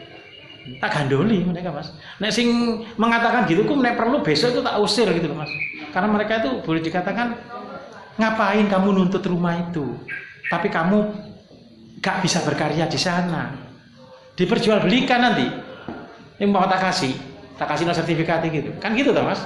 Tak gandoli mereka mas. Nek sing mengatakan gitu kok nek perlu besok itu tak usir gitu loh mas. Karena mereka itu boleh dikatakan ngapain kamu nuntut rumah itu? Tapi kamu gak bisa berkarya di sana. Diperjualbelikan nanti. Ini mau tak kasih tak kasih no sertifikat gitu. Kan gitu toh mas?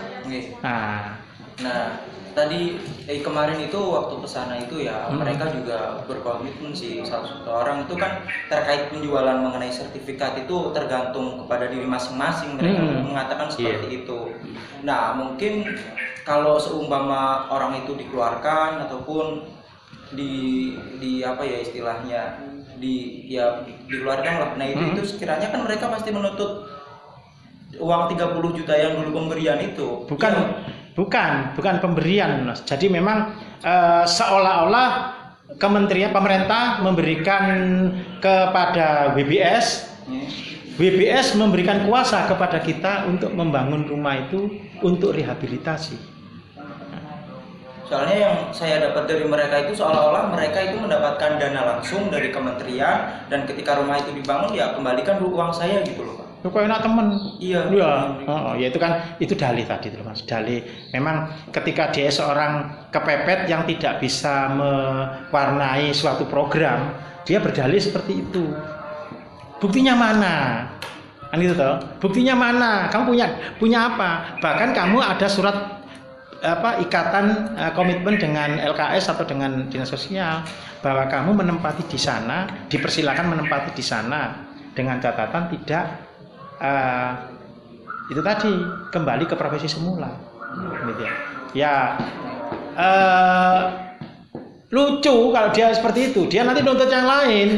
Nah. Nah, tadi eh, kemarin itu waktu ke sana itu ya Hmm. mereka juga berkomitmen sih salah satu orang itu kan terkait penjualan mengenai sertifikat itu tergantung kepada diri masing-masing mereka Hmm. mengatakan seperti itu. Nah, mungkin kalau seumpama orang itu dikeluarkan ataupun di di apa ya istilahnya di ya dikeluarkan lah. Nah, itu Hmm. itu sekiranya kan mereka pasti menuntut uang 30 juta yang dulu pemberian itu. bukan Ya, bukan bukan pemberian mas jadi memang eh, seolah-olah kementerian pemerintah memberikan kepada WBS. WBS memberikan kuasa kepada kita untuk membangun rumah itu untuk rehabilitasi Soalnya yang saya dapat dari mereka itu seolah-olah mereka itu mendapatkan dana langsung dari kementerian dan ketika rumah itu dibangun ya kembalikan uang saya gitu loh. Lu kok enak temen Iya. Ya, oh, ya itu kan itu dalih tadi itu mas. Dalih memang ketika dia seorang kepepet yang tidak bisa mewarnai suatu program, dia berdalih seperti itu. Buktinya mana? Kan itu toh. Buktinya mana? Kamu punya punya apa? Bahkan kamu ada surat apa ikatan eh, komitmen dengan LKS atau dengan dinas sosial bahwa kamu menempati di sana, dipersilakan menempati di sana dengan catatan tidak eh, itu tadi kembali ke profesi semula gitu ya ya eh, lucu kalau dia seperti itu dia nanti nuntut yang lain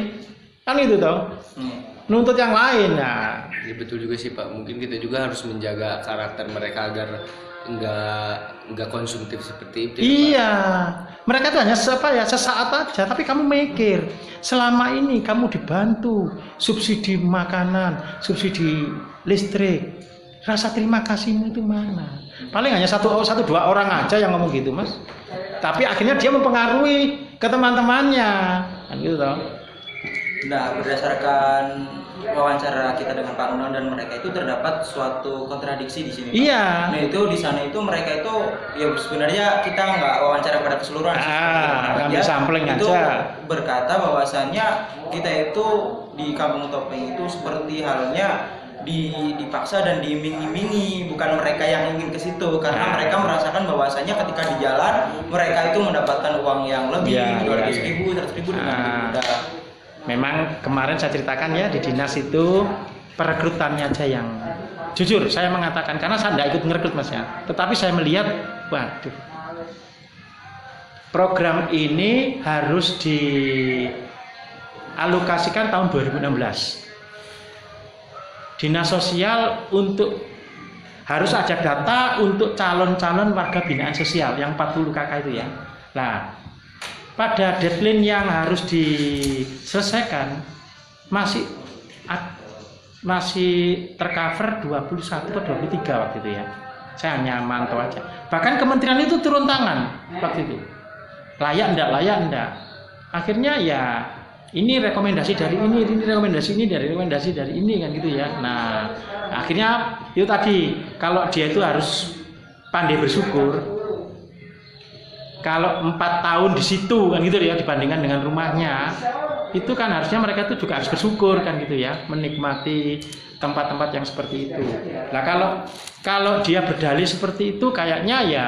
kan itu toh Hmm. nuntut yang lain nah Ya betul juga sih Pak. Mungkin kita juga harus menjaga karakter mereka agar enggak enggak konsumtif seperti itu. ya, Pak. Mereka itu hanya apa ya sesaat aja tapi kamu mikir selama ini kamu dibantu subsidi makanan subsidi listrik rasa terima kasihmu itu mana? Paling hanya satu satu dua orang aja yang ngomong gitu mas. Tapi akhirnya dia mempengaruhi ke teman-temannya. Kan gitu toh Nah, berdasarkan wawancara kita dengan Pak Nunan dan mereka itu terdapat suatu kontradiksi di sini. Pak. iya Nah itu di sana itu mereka itu ya sebenarnya kita nggak wawancara pada keseluruhan. Ah, ngambil sampling itu aja. berkata bahwasannya kita itu di Kampung Topeng itu seperti halnya di, dipaksa dan diiming-imingi bukan mereka yang ingin ke situ karena mereka merasakan bahwasannya ketika di jalan mereka itu mendapatkan uang yang lebih Iya, dua ratus iya. ribu, seratus ribu dengan Ah. mudah. Memang kemarin saya ceritakan ya di dinas itu perekrutannya aja yang jujur saya mengatakan karena saya tidak ikut ngerekrut mas ya, tetapi saya melihat waduh program ini harus dialokasikan tahun 2016. Dinas sosial untuk harus ada data untuk calon-calon warga binaan sosial yang 40 KK itu ya. Nah, pada deadline yang harus diselesaikan masih masih tercover 21 atau 23 waktu itu ya. Saya hanya mantau aja. Bahkan kementerian itu turun tangan waktu itu. Layak enggak, layak enggak. Akhirnya ya ini rekomendasi dari ini, ini rekomendasi ini dari rekomendasi dari ini kan gitu ya. Nah, akhirnya itu tadi kalau dia itu harus pandai bersyukur kalau empat tahun di situ kan gitu ya dibandingkan dengan rumahnya itu kan harusnya mereka itu juga harus bersyukur kan gitu ya menikmati tempat-tempat yang seperti itu. Nah kalau kalau dia berdalih seperti itu kayaknya ya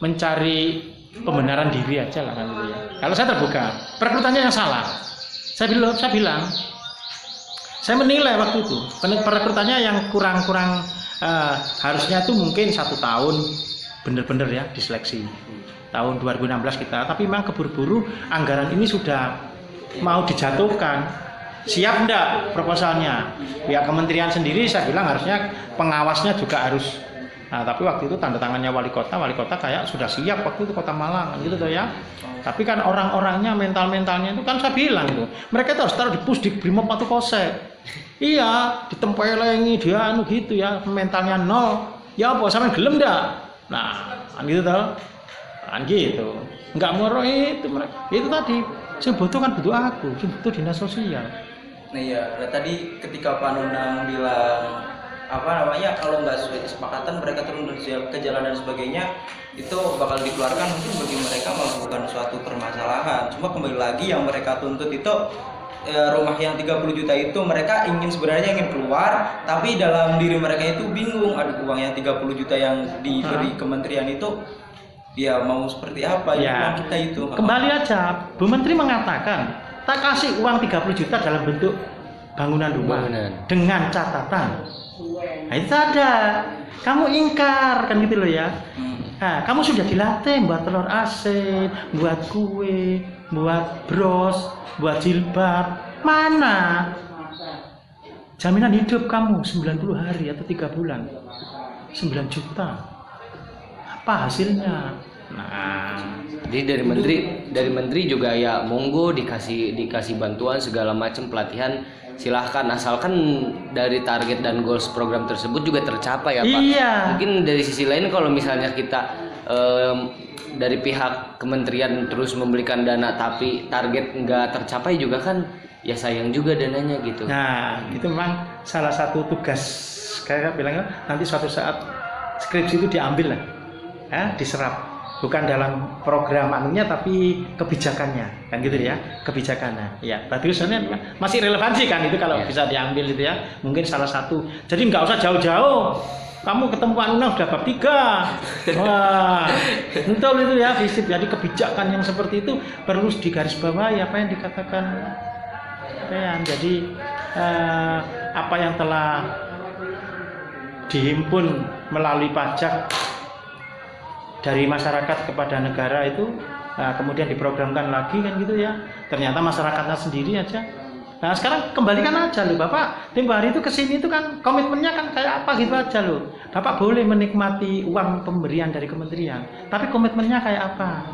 mencari pembenaran diri aja lah kan gitu ya. Kalau saya terbuka perekrutannya yang salah. Saya bilang saya bilang saya menilai waktu itu perekrutannya yang kurang-kurang eh, harusnya itu mungkin satu tahun benar-benar ya diseleksi tahun 2016 kita. Tapi memang keburu-buru anggaran ini sudah mau dijatuhkan. Siap enggak proposalnya? Pihak kementerian sendiri saya bilang harusnya pengawasnya juga harus. Nah tapi waktu itu tanda tangannya wali kota wali kota kayak sudah siap waktu itu kota Malang gitu tuh ya. Tapi kan orang-orangnya mental-mentalnya itu kan saya bilang itu mereka itu harus taruh di pus di brimob atau kosek iya ditempelengi dia anu gitu ya mentalnya nol. Ya apa sama gelem dah nah kan gitu tuh kan gitu. Nggak moro itu mereka. Itu tadi yang butuh kan butuh aku yang butuh dinas sosial. Nah iya, nah, tadi ketika Pak Nunang bilang apa namanya kalau nggak sesuai kesepakatan mereka turun ke jalan dan sebagainya itu bakal dikeluarkan mungkin bagi mereka malah bukan suatu permasalahan. Cuma kembali lagi yang mereka tuntut itu eh, rumah yang 30 juta itu mereka ingin sebenarnya ingin keluar tapi dalam diri mereka itu bingung ada uang yang 30 juta yang diberi kementerian itu ya mau seperti apa ya, Ya. kita itu kembali aja Bu Menteri mengatakan tak kasih uang 30 juta dalam bentuk bangunan rumah Bangunan. dengan catatan nah itu ada kamu ingkar kan gitu loh ya Hmm. Nah, kamu sudah dilatih buat telur asin, buat kue, buat bros, buat jilbab. Mana? Jaminan hidup kamu 90 hari atau tiga bulan. 9 juta. Apa hasilnya? Nah, Jadi dari menteri dari menteri juga ya monggo dikasih dikasih bantuan segala macam pelatihan silahkan asalkan dari target dan goals program tersebut juga tercapai ya Pak. Iya. Mungkin dari sisi lain kalau misalnya kita em, dari pihak kementerian terus memberikan dana tapi target nggak tercapai juga kan ya sayang juga dananya gitu. Nah, itu memang salah satu tugas kayak bilang nanti suatu saat skripsi itu diambil lah, ya, diserap. Bukan dalam program anunya tapi kebijakannya, kan gitu ya, kebijakannya. Ya, berarti sebenarnya masih relevansi kan itu kalau Ya. bisa diambil itu ya. Mungkin salah satu. Jadi nggak usah jauh-jauh. Kamu ketemu Nunang sudah bab tiga. Wah, betul itu ya, visip. Jadi kebijakan yang seperti itu perlu digarisbawahi apa yang dikatakan Pean. Jadi eh, apa yang telah dihimpun melalui pajak dari masyarakat kepada negara itu nah, kemudian diprogramkan lagi kan gitu ya. Ternyata masyarakatnya sendiri aja. Nah sekarang kembalikan aja loh Bapak. Tempo hari itu ke sini itu kan komitmennya kan kayak apa gitu aja loh. Bapak boleh menikmati uang pemberian dari kementerian, tapi komitmennya kayak apa?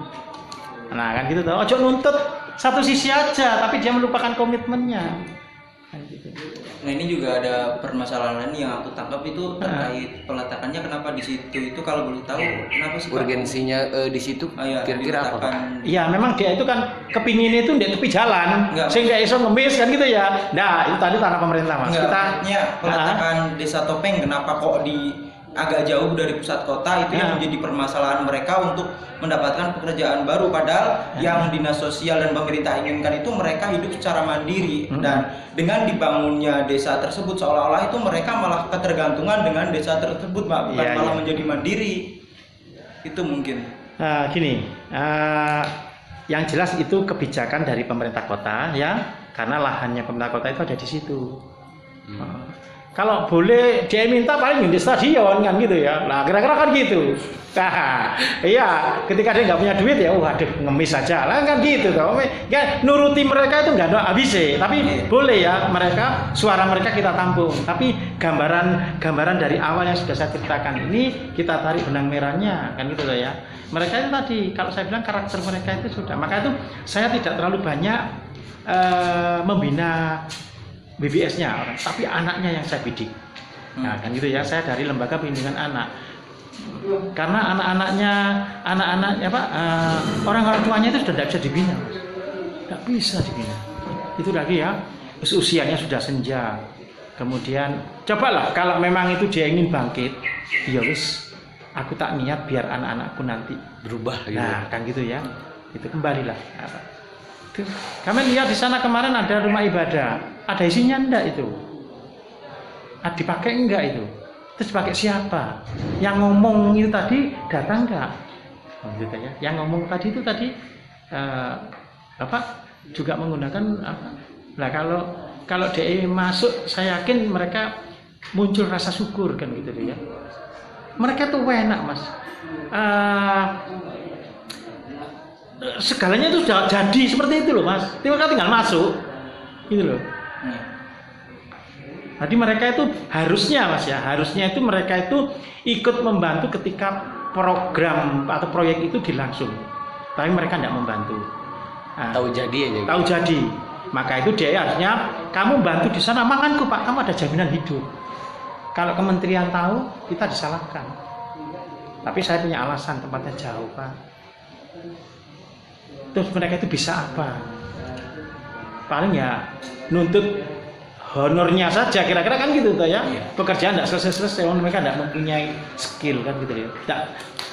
Nah kan gitu tuh. Ojo nuntut satu sisi aja, tapi dia melupakan komitmennya. Gitu. Nah ini juga ada permasalahan yang aku tangkap itu terkait peletakannya kenapa di situ itu kalau boleh tahu kenapa sih? Urgensinya eh, di situ Ah, iya, kira-kira apa Iya, memang dia itu kan kepingin itu di tepi jalan, Enggak. sehingga iso ngemis kan gitu ya. Nah, itu tadi tanah pemerintah mas. Enggak, Kita maksudnya peletakan desa Topeng kenapa kok di agak jauh dari pusat kota itu yang Ya. menjadi permasalahan mereka untuk mendapatkan pekerjaan baru padahal Ya. yang dinas sosial dan pemerintah inginkan itu mereka hidup secara mandiri Hmm. dan dengan dibangunnya desa tersebut seolah-olah itu mereka malah ketergantungan dengan desa tersebut Mbak, bukan Iya, malah iya. menjadi mandiri itu mungkin Nah, gini, eh, yang jelas itu kebijakan dari pemerintah kota ya, karena lahannya pemerintah kota itu ada di situ. Nah, kalau boleh dia minta paling di stadion kan gitu ya. Nah kira-kira kan gitu. Nah, iya, ketika dia nggak punya duit ya, waduh ngemis aja lah kan gitu toh. Ya, nuruti mereka itu nggak ada habisnya. Tapi boleh ya mereka suara mereka kita tampung. Tapi gambaran gambaran dari awal yang sudah saya ceritakan ini kita tarik benang merahnya kan gitu loh ya. Mereka itu tadi kalau saya bilang karakter mereka itu sudah. Maka itu saya tidak terlalu banyak eh, membina BBS-nya orang, tapi anaknya yang saya bidik. Nah, kan gitu ya. Saya dari lembaga bimbingan anak. Karena anak-anaknya, anak-anak apa eh, orang-orang tuanya itu sudah tidak bisa dibina. Tidak bisa dibina. Itu lagi ya. Terus usianya sudah senja. Kemudian cobalah kalau memang itu dia ingin bangkit, ya wis aku tak niat biar anak-anakku nanti Berubah gitu. Nah, kan gitu ya. Itu kembalilah. Kami lihat di sana kemarin ada rumah ibadah. Ada isinya enggak itu? Ah, dipakai enggak itu? Terus pakai siapa? Yang ngomong itu tadi datang enggak? Oh, gitu ya. Yang ngomong tadi itu tadi eh, apa? Juga menggunakan apa? Nah, kalau kalau DE masuk, saya yakin mereka muncul rasa syukur kan gitu ya. Mereka tuh enak mas. eh, segalanya itu sudah jadi seperti itu loh mas tinggal tinggal masuk gitu loh. Jadi mereka itu harusnya mas ya, harusnya itu mereka itu ikut membantu ketika program atau proyek itu dilangsung. Tapi mereka tidak membantu. Nah, Tahu jadi aja. gitu. tahu jadi. Maka itu dia harusnya kamu bantu di sana makanku pak, kamu ada jaminan hidup. Kalau kementerian tahu kita disalahkan. Tapi saya punya alasan tempatnya jauh pak. Terus mereka itu bisa apa? Paling ya nuntut honornya saja kira-kira kan gitu tuh ya? Pekerjaan tidak selesai-selesai orang mereka tidak mempunyai skill kan gitu ya? Nggak-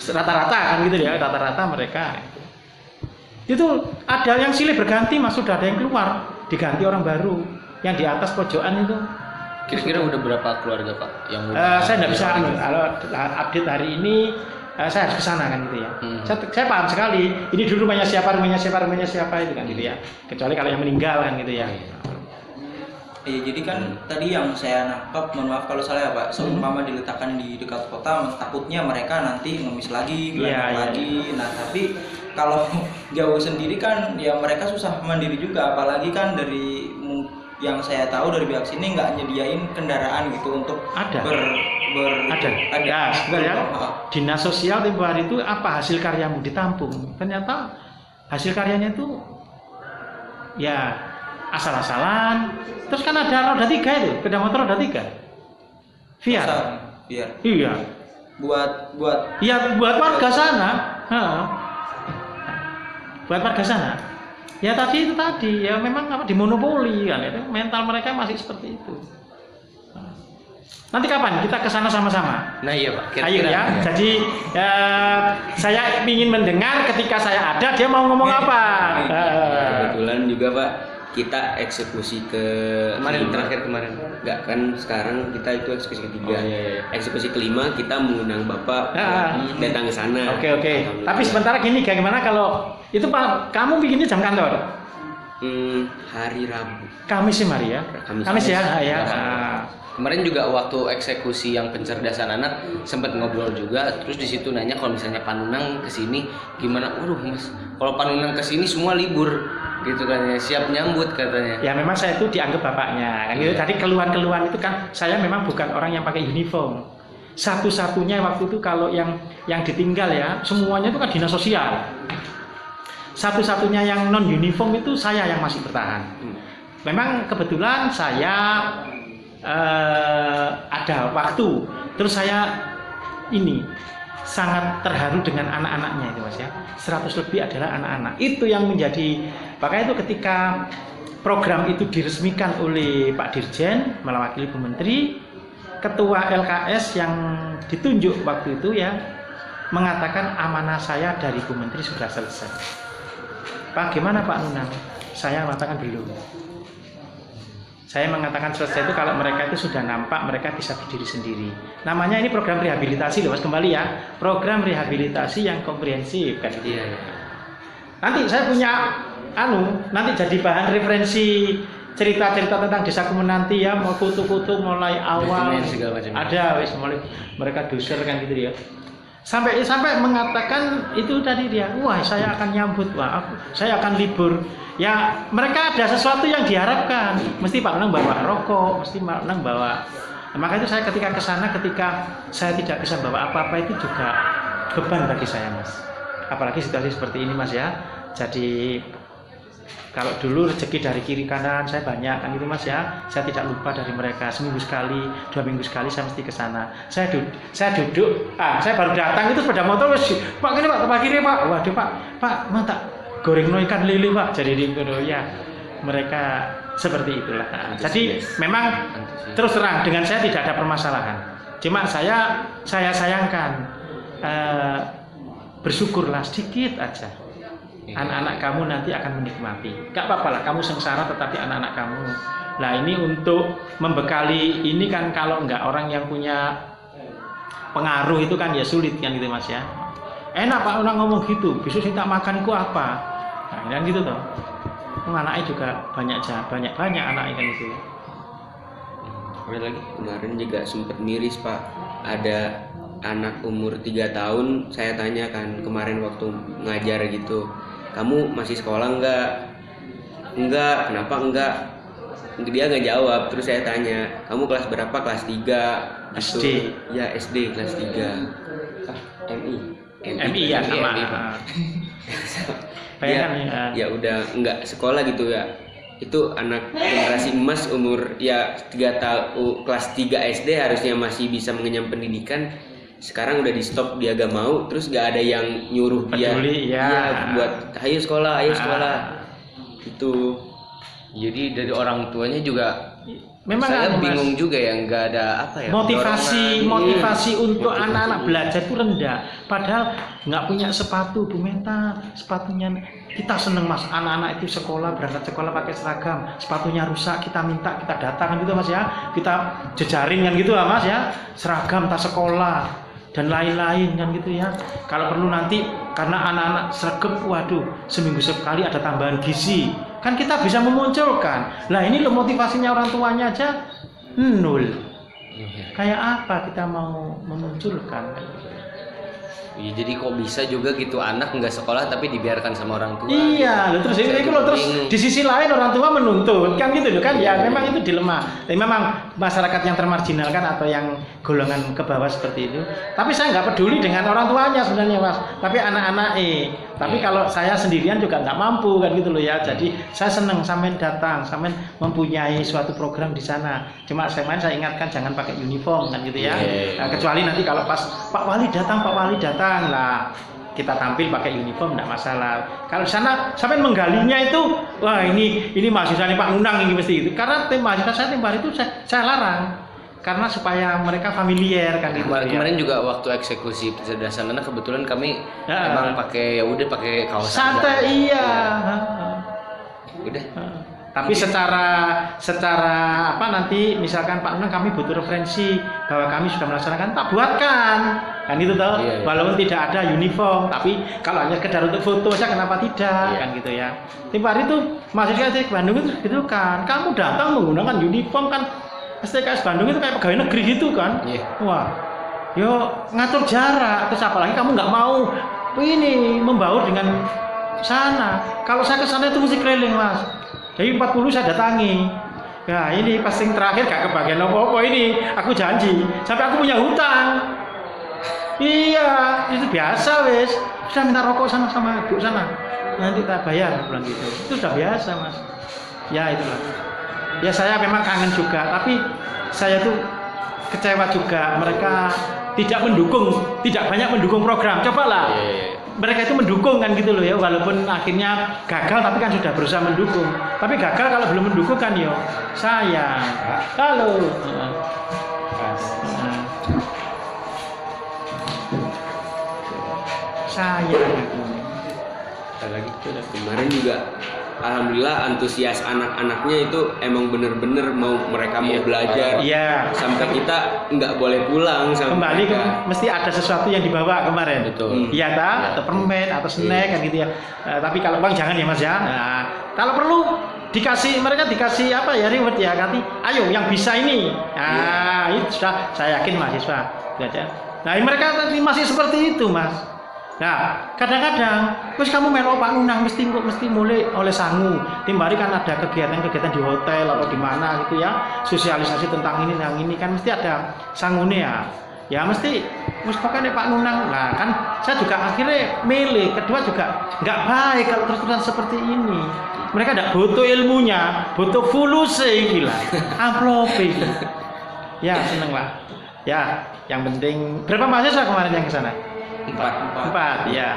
rata-rata kan gitu ya? Rata-rata mereka. Itu ada yang silih berganti mas sudah ada yang keluar. Diganti orang baru. Yang di atas pojokan itu. Kira-kira udah berapa keluarga pak yang Eh, saya tidak bisa anu, kalau update hari ini eh, saya harus ke sana kan gitu ya. Hmm. Saya, saya paham sekali. Ini dulu rumahnya siapa, rumahnya siapa, rumahnya siapa itu kan gitu ya. Kecuali kalau yang meninggal kan gitu ya. Iya, jadi kan tadi yang saya nangkap, mohon maaf kalau salah ya Pak, seumpama diletakkan di dekat kota, takutnya mereka nanti ngemis lagi, Iya, gelandang iya. lagi. Nah, tapi kalau jauh sendiri kan, ya mereka susah mandiri juga, apalagi kan dari yang saya tahu dari pihak sini nggak nyediain kendaraan gitu untuk Ada. ber, ber Ada. ada Ya, sebentar ya. Dinas sosial tempo hari itu apa hasil karyamu ditampung. Ternyata hasil karyanya itu ya asal-asalan. Terus kan ada roda tiga itu, sepeda motor roda tiga. Via. besar, biar Iya. buat buat Ya buat warga sana. Ha. Buat warga sana. Ya tadi itu tadi ya memang apa dimonopoli kan itu mental mereka masih seperti itu. Nanti kapan kita ke sana sama-sama? Nah iya pak. Ayo ya. Jadi ya, saya ingin mendengar ketika saya ada dia mau ngomong apa. Kebetulan juga Pak kita eksekusi ke Kemarin kelima. terakhir kemarin. Enggak kan sekarang kita itu eksekusi ketiga. Oh, iya, iya. Eksekusi kelima kita mengundang Bapak Ah. buat datang ke sana. Oke oke. Alhamdulillah. Tapi sementara gini bagaimana kalau itu Pak kamu bikinnya jam kantor? Hmm, hari Rabu. Kamis sih Maria. Kamis. Kamis ya, Kamis. ya. Kamis. Ah. Kemarin juga waktu eksekusi yang pencerdasan anak sempat ngobrol juga, terus di situ nanya kalau misalnya Panunang ke sini gimana? Waduh mas, kalau Panunang ke sini semua libur, gitu kan ya, siap nyambut katanya. Ya memang saya itu dianggap bapaknya. Kan gitu. Iya. Tadi keluhan-keluhan itu kan saya memang bukan orang yang pakai uniform. Satu-satunya waktu itu kalau yang yang ditinggal ya semuanya itu kan dinas sosial. Satu-satunya yang non uniform itu saya yang masih bertahan. Memang kebetulan saya eh, ada waktu. Terus saya ini sangat terharu dengan anak-anaknya itu mas ya. 100 lebih adalah anak-anak. Itu yang menjadi makanya itu ketika program itu diresmikan oleh Pak Dirjen mewakili Bu Menteri ketua LKS yang ditunjuk waktu itu ya mengatakan amanah saya dari Bu Menteri sudah selesai. Pak gimana Pak Nunang? Saya mengatakan belum saya mengatakan selesai itu kalau mereka itu sudah nampak mereka bisa berdiri sendiri. Namanya ini program rehabilitasi loh mas kembali ya. Program rehabilitasi yang komprehensif kan gitu. Iya. iya. Nanti saya punya anu nanti jadi bahan referensi cerita-cerita tentang desa nanti ya mau kutu-kutu mulai awal Dokumen segala macam. ada wis mulai mereka doser kan gitu ya sampai sampai mengatakan itu tadi dia wah saya akan nyambut wah aku, saya akan libur. Ya mereka ada sesuatu yang diharapkan. Mesti Pak Nang bawa rokok mesti Pak Nang bawa. Nah, maka itu saya ketika ke sana ketika saya tidak bisa bawa apa-apa itu juga beban bagi saya mas. Apalagi situasi seperti ini mas ya. Jadi kalau dulu rezeki dari kiri kanan saya banyak kan gitu mas ya. Saya tidak lupa dari mereka. Seminggu sekali dua minggu sekali saya mesti ke sana. Saya duduk saya duduk ah saya baru datang itu sepeda motor wes pak ini pak pak kiri pak. Waduh pak pak mata goreng no ikan lele pak? Jadi di ya mereka seperti itulah. Nah, jadi memang terus terang dengan saya tidak ada permasalahan. Cuma saya saya sayangkan eh, bersyukurlah sedikit aja anak-anak kamu nanti akan menikmati. Gak apa-apa lah, kamu sengsara tetapi anak-anak kamu. Nah ini untuk membekali ini kan kalau nggak orang yang punya pengaruh itu kan ya sulit kan gitu mas ya. Enak pak orang ngomong gitu, besok saya tak makanku apa? Nah kan gitu toh. Anaknya juga banyak banyak banyak anaknya kan itu. Ada lagi? Kemarin juga sempat miris Pak. Ada anak umur 3 tahun saya tanya kan kemarin waktu ngajar gitu kamu masih sekolah enggak enggak kenapa enggak dia nggak jawab. Terus saya tanya kamu kelas berapa? Kelas 3 SD. ya SD kelas 3 ah, MI MI ya sama. MI, ya, ya. ya udah nggak sekolah gitu ya. Itu anak generasi emas umur ya tiga tahun kelas 3 SD harusnya masih bisa mengenyam pendidikan sekarang udah di stop dia gak mau terus gak ada yang nyuruh dia Peduli, ya. Iya, buat ayo sekolah ayo sekolah. Ah. itu Jadi dari orang tuanya juga Memang saya Mas. bingung juga ya nggak ada apa ya motivasi dorongan. motivasi Iya. untuk anak-anak belajar itu rendah. Padahal nggak punya sepatu Bu Meta sepatunya kita seneng mas. Anak-anak itu sekolah berangkat sekolah pakai seragam. Sepatunya rusak kita minta kita datang gitu mas ya. Kita jejaring kan gitu lah mas ya. Seragam tas sekolah dan lain-lain kan gitu ya. Kalau perlu nanti karena anak-anak seragam waduh seminggu sekali ada tambahan gizi. Kan kita bisa memunculkan. Lah ini loh motivasinya orang tuanya aja. Nol Iya. kayak apa kita mau memunculkan Iya, jadi kok bisa juga gitu anak nggak sekolah tapi dibiarkan sama orang tua iya gitu. loh, terus juga loh terus di sisi lain orang tua menuntut kan gitu loh kan? Ya memang itu dilema. Tapi memang masyarakat yang termarginalkan atau yang golongan ke bawah seperti itu. Tapi saya nggak peduli dengan orang tuanya sebenarnya mas. Tapi anak-anak eh tapi kalau saya sendirian juga nggak mampu kan gitu loh ya. Jadi saya seneng sampean datang sampean mempunyai suatu program di sana. Cuma saya main saya ingatkan jangan pakai uniform kan gitu ya. Iya. Nah, kecuali nanti kalau pas Pak Wali datang Pak Wali datang. Lah kita tampil pakai uniform tidak masalah. Kalau di sana sampai menggalinya itu wah ini ini mahasiswa Pak Unang ini mesti itu karena tim mahasiswa saya tim hari itu saya, saya larang karena supaya mereka familiar kan gitu Kemar- ya. kemarin juga waktu eksekusi kecerdasan anak kebetulan kami Ya. emang pakai ya udah pakai kaos santai iya. Udah. Tapi secara secara apa nanti misalkan Pak Unang kami butuh referensi bahwa kami sudah melaksanakan tak buatkan. Kan itu toh. Iya, iya. walaupun tidak ada uniform tapi kalau hanya sekedar untuk foto saja kenapa tidak? Iya. kan gitu ya. Tiap hari itu mahasiswa di Bandung itu gitu kan kamu datang menggunakan uniform kan STKS Bandung itu kayak pegawai negeri gitu kan? Iya. wah yo ngatur jarak terus apalagi kamu nggak mau ini membaur dengan sana. Kalau saya ke sana itu mesti keliling mas. Jadi 40 saya datangi. Ya ini pas yang terakhir gak kebagian apa-apa ini. Aku janji sampai aku punya hutang. Iya itu biasa wes saya minta rokok sana sama ibu sana. Nanti tak bayar bilang gitu. Itu sudah biasa mas. Ya itulah ya saya memang kangen juga tapi saya tuh kecewa juga. Mereka tidak mendukung tidak banyak mendukung program. Cobalah Iya, iya, iya. mereka itu mendukung kan gitu loh ya. Walaupun akhirnya gagal tapi kan sudah berusaha mendukung. Tapi gagal kalau belum mendukung kan yo sayang. Halo. Ada lagi. Kemarin juga alhamdulillah antusias anak-anaknya itu emang bener-bener mau mereka mau Iya, belajar. Iya. Sampai kita nggak boleh pulang sama kembali ke, mesti ada sesuatu yang dibawa kemarin. Betul. iya ta? Iya. atau permen atau snack kan gitu ya. Eh, tapi kalau bang jangan ya mas ya. Nah, kalau perlu dikasih mereka dikasih apa ya reward ya ganti ayo yang bisa ini. Nah itu sudah saya yakin mahasiswa belajar. Nah mereka tadi masih seperti itu mas Nah, kadang-kadang, terus kamu melo Pak Nunang mesti mesti mulai oleh sangu. Timbari kan ada kegiatan-kegiatan di hotel atau di mana gitu ya, sosialisasi tentang ini tentang ini kan mesti ada sangune ya. Ya mesti, pokoknya Pak Nunang. Nah kan saya juga akhirnya milih. Kedua juga nggak baik kalau terus-terusan seperti ini. Mereka tidak butuh ilmunya, butuh fuluse gila. Amplop Ya seneng lah. Ya, yang penting berapa mahasiswa kemarin yang ke sana? Empat Empat, ya.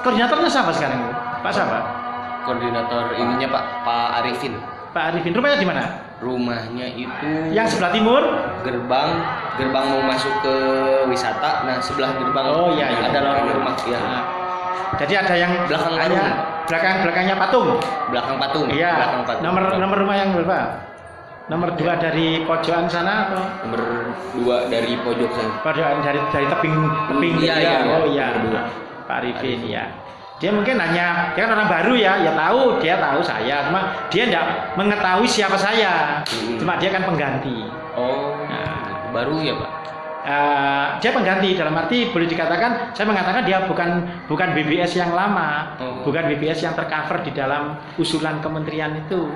Koordinatornya siapa sekarang? Pak siapa? koordinator ininya Pak Pak Arifin Pak Arifin. Rumahnya di mana? rumahnya itu Yang sebelah timur? gerbang gerbang mau masuk ke wisata nah sebelah gerbang Oh, iya, iya. ada lorong rumah ya Nah, jadi ada yang Belakang warung. belakang belakangnya patung. belakang patung Iya. belakang patung Nomor nomor rumah yang berapa? Nomor dua dari pojokan sana atau nomor dua dari pojok sana pojokan dari dari tebing tebing Iya, ya? iya. Oh iya. Nomor dua. Pak Arifin ya. Dia mungkin hanya dia kan orang baru ya, ya tahu dia tahu saya, cuma dia tidak mengetahui siapa saya. Hmm. Cuma dia kan pengganti. oh Nah. baru ya Pak eh, dia pengganti dalam arti boleh dikatakan saya mengatakan dia bukan bukan BBS yang lama, Oh. bukan BBS yang tercover di dalam usulan kementerian itu.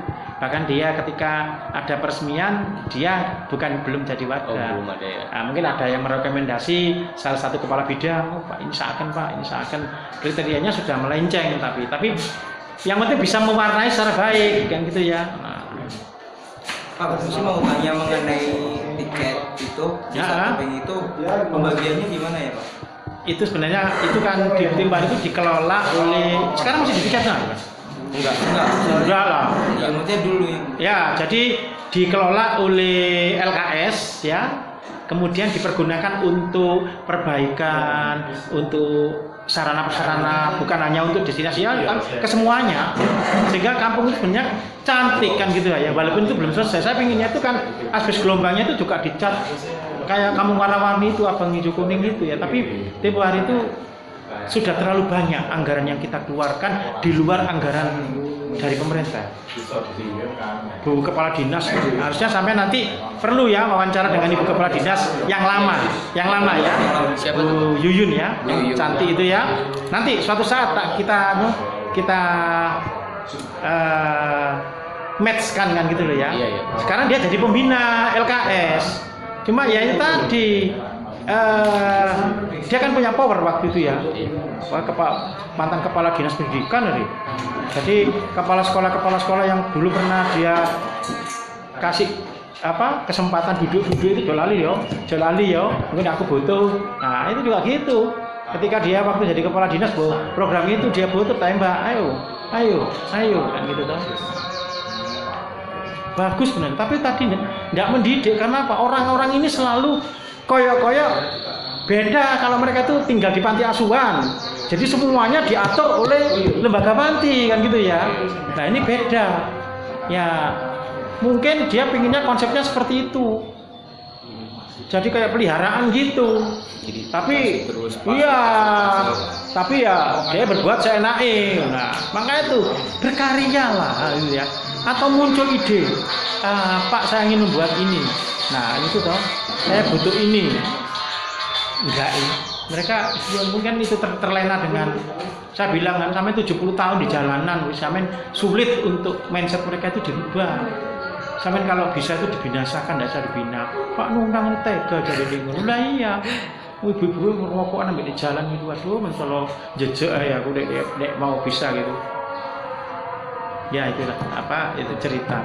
Bahkan dia ketika ada peresmian dia bukan belum jadi Oh, warga. belum ada ya. Nah, mungkin ada yang merekomendasi salah satu kepala bidang, oh, Pak ini seakan Pak, ini seakan kriterianya sudah melenceng tapi tapi yang penting bisa mewarnai secara baik kan gitu ya. Nah, Pak, aku sih mau tanya mengenai tiket itu Ya. samping itu pembagiannya gimana ya Pak? itu sebenarnya itu kan di Timbar itu dikelola oleh sekarang masih di tiketnya Mas? Enggak. Enggak, Enggak lah. ya, maksudnya dulu yang Ya, jadi dikelola oleh LKS ya. Kemudian dipergunakan untuk perbaikan, untuk sarana prasarana bukan hanya untuk destinasi ya, kan kesemuanya. Sehingga kampung itu sebenarnya cantik kan gitu ya. Walaupun itu belum selesai. Saya pinginnya itu kan asbes gelombangnya itu juga dicat kayak kampung warna-warni itu abang hijau kuning itu ya. Tapi tempo hari itu sudah terlalu banyak anggaran yang kita keluarkan di luar anggaran dari pemerintah. Bu Kepala Dinas harusnya sampai nanti perlu ya wawancara dengan Ibu Kepala Dinas yang lama, yang lama ya. Siapa Bu Yuyun ya, yang cantik itu ya. Nanti suatu saat kita anu, kita eh match kan kan gitu loh ya. Iya, iya. Sekarang dia jadi pembina LKS. Cuma ya itu tadi eh dia kan punya power waktu itu ya. Wah, kepa- mantan kepala dinas pendidikan tadi. Jadi kepala sekolah-kepala sekolah yang dulu pernah dia kasih apa kesempatan duduk-duduk itu jolali yo, jolali yo. Mungkin aku butuh. Nah itu juga gitu. Ketika dia waktu jadi kepala dinas, bu, program itu dia butuh tembak, ayo, ayo, ayo, kan gitu toh bagus benar tapi tadi tidak mendidik karena apa orang-orang ini selalu koyok-koyok beda kalau mereka itu tinggal di panti asuhan. Jadi semuanya diatur oleh lembaga panti kan gitu ya. Nah ini beda. Ya mungkin dia pinginnya konsepnya seperti itu. Jadi kayak peliharaan gitu. Jadi tapi terus iya tapi ya dia berbuat seenaknya. Nah makanya itu berkarya lah gitu ya atau muncul ide "Ah, Pak saya ingin membuat ini. Nah itu toh saya butuh ini. Enggak ini. Mereka ya mungkin itu ter- terlena dengan saya bilang kan sampai 70 tahun di jalanan sampai sulit untuk mindset mereka itu dirubah. Sampai kalau bisa itu dibinasakan tidak usah dibina. Pak Nundang ini tega jadi bingung lah iya. Ibu-ibu ngerokokan ambil di jalan gitu. Aduh men kalau jejak ya aku dek, dek, dek mau bisa gitu ya itulah apa itu cerita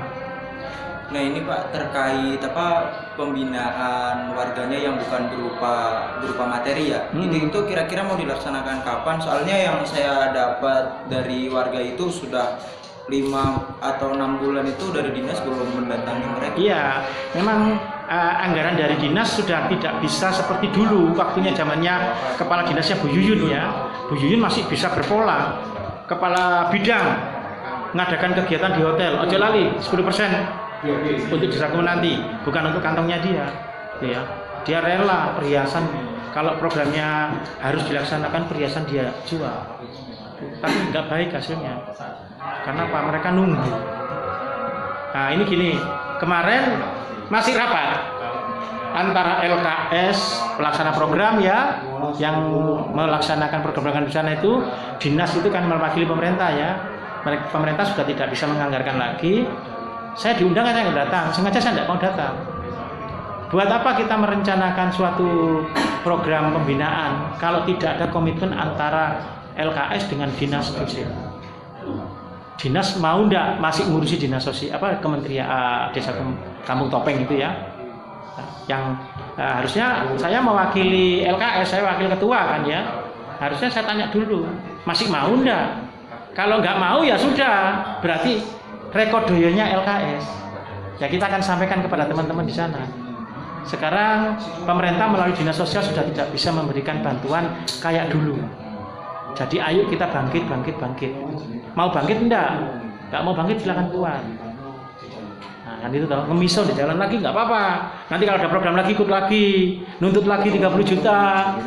Nah ini Pak terkait apa pembinaan warganya yang bukan berupa berupa materi ya. Hmm. Itu itu kira-kira mau dilaksanakan kapan? Soalnya yang saya dapat dari warga itu sudah lima atau enam bulan itu dari dinas belum mendatangi mereka. Iya, memang eh, anggaran dari dinas sudah tidak bisa seperti dulu waktunya zamannya kepala dinasnya Bu Yuyun ya. Bu Yuyun masih bisa berpola. Kepala bidang mengadakan kegiatan di hotel. Ojo lali 10% untuk desa nanti, bukan untuk kantongnya dia. Ya, dia rela perhiasan kalau programnya harus dilaksanakan perhiasan dia jual. Tapi nggak baik hasilnya. Karena apa? Mereka nunggu. Nah ini gini, kemarin masih rapat antara LKS pelaksana program ya yang melaksanakan program di sana itu dinas itu kan mewakili pemerintah ya pemerintah sudah tidak bisa menganggarkan lagi. Saya diundang saya nggak datang. Sengaja saya tidak mau datang. Buat apa kita merencanakan suatu program pembinaan kalau tidak ada komitmen antara LKS dengan dinas sosial? Dinas mau ndak masih ngurusi dinas sosial apa kementerian ah, desa kampung topeng itu ya? Yang ah, harusnya saya mewakili LKS saya wakil ketua kan ya? Harusnya saya tanya dulu masih mau ndak kalau nggak mau ya sudah berarti rekodoyonya LKS ya kita akan sampaikan kepada teman-teman di sana sekarang pemerintah melalui dinas sosial sudah tidak bisa memberikan bantuan kayak dulu jadi ayo kita bangkit, bangkit, bangkit. Mau bangkit enggak? Enggak mau bangkit silakan keluar. Kan itu toh, ngemisau di jalan lagi nggak apa-apa. Nanti kalau ada program lagi ikut lagi, nuntut lagi 30 juta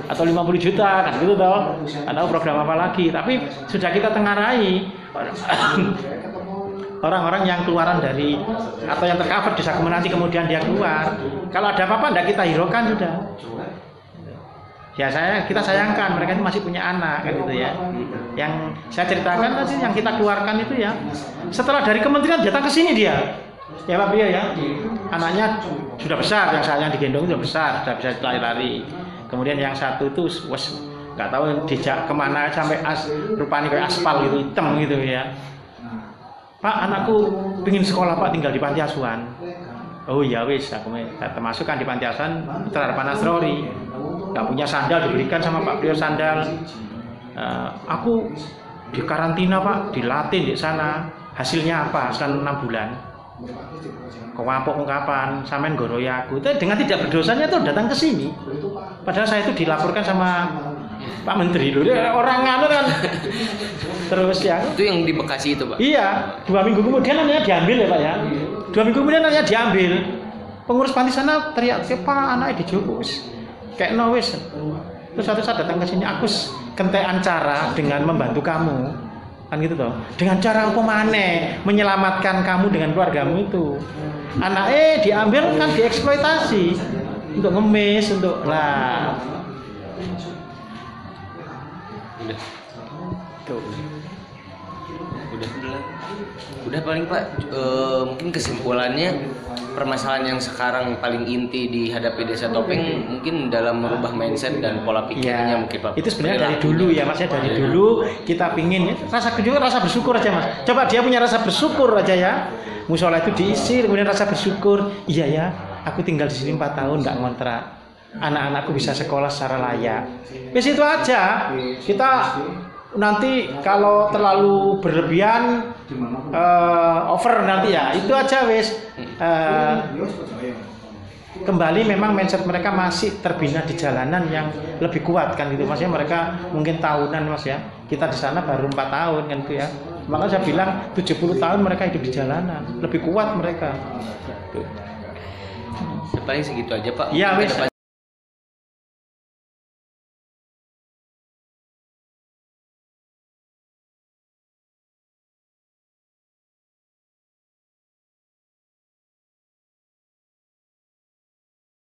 atau 50 juta kan gitu toh. Nggak tahu program apa lagi, tapi sudah kita tengarai orang-orang yang keluaran dari atau yang tercover di Sakumen nanti kemudian dia keluar. Kalau ada apa-apa enggak kita hiraukan sudah. ya saya kita sayangkan mereka itu masih punya anak kan gitu ya yang saya ceritakan tadi yang kita keluarkan itu ya setelah dari kementerian datang ke sini dia ya Pak Pria ya. Anaknya sudah besar yang saya digendong sudah besar sudah bisa lari-lari. Kemudian yang satu itu wes nggak tahu dijak ke mana sampai as, rupanya kayak aspal gitu hitam gitu ya. Pak anakku ingin sekolah Pak tinggal di panti asuhan. Oh iya wis aku termasuk kan di panti asuhan Putra Harapan Asrori nggak punya sandal diberikan sama Pak Priyo sandal. Eh, aku di karantina Pak dilatih di sana. Hasilnya apa? Setelah enam bulan kewapok ungkapan samen goroy aku itu dengan tidak berdosanya tuh datang ke sini padahal saya itu dilaporkan sama Pak Menteri loh Dia orang nganu kan terus ya Itu yang di Bekasi itu, Pak. Iya, dua minggu kemudian anaknya diambil ya Pak ya. Dua minggu kemudian anaknya diambil. Pengurus panti sana teriak, siapa anaknya dijupus. Kayak no wis. Terus satu saat datang ke sini, aku kentean cara dengan membantu kamu. Kan gitu toh. Dengan cara apa maneh menyelamatkan kamu dengan keluargamu itu. Anaknya diambil kan dieksploitasi untuk ngemis, untuk lah. Udah. Tuh. Udah. Udah paling Pak, eh, mungkin kesimpulannya permasalahan yang sekarang paling inti dihadapi desa topeng mungkin dalam merubah mindset dan pola pikirnya Ya, mungkin Pak. itu sebenarnya dari dulu ya mas ya dari Iya. dulu kita pingin ya, rasa juga rasa bersyukur aja mas. Coba dia punya rasa bersyukur aja ya. Musola itu diisi kemudian rasa bersyukur. Iya ya aku tinggal di sini empat tahun nggak ngontrak. Anak-anakku bisa sekolah secara layak. Wis itu aja. Kita nanti kalau terlalu berlebihan eh, over nanti ya. Itu aja wis. Eh, kembali memang mindset mereka masih terbina di jalanan yang lebih kuat kan gitu. Maksudnya mereka mungkin tahunan mas ya. Kita di sana baru empat tahun kan gitu ya. Maka saya bilang 70 tahun mereka hidup di jalanan. Lebih kuat mereka. Paling segitu aja Pak. Iya, wis. ada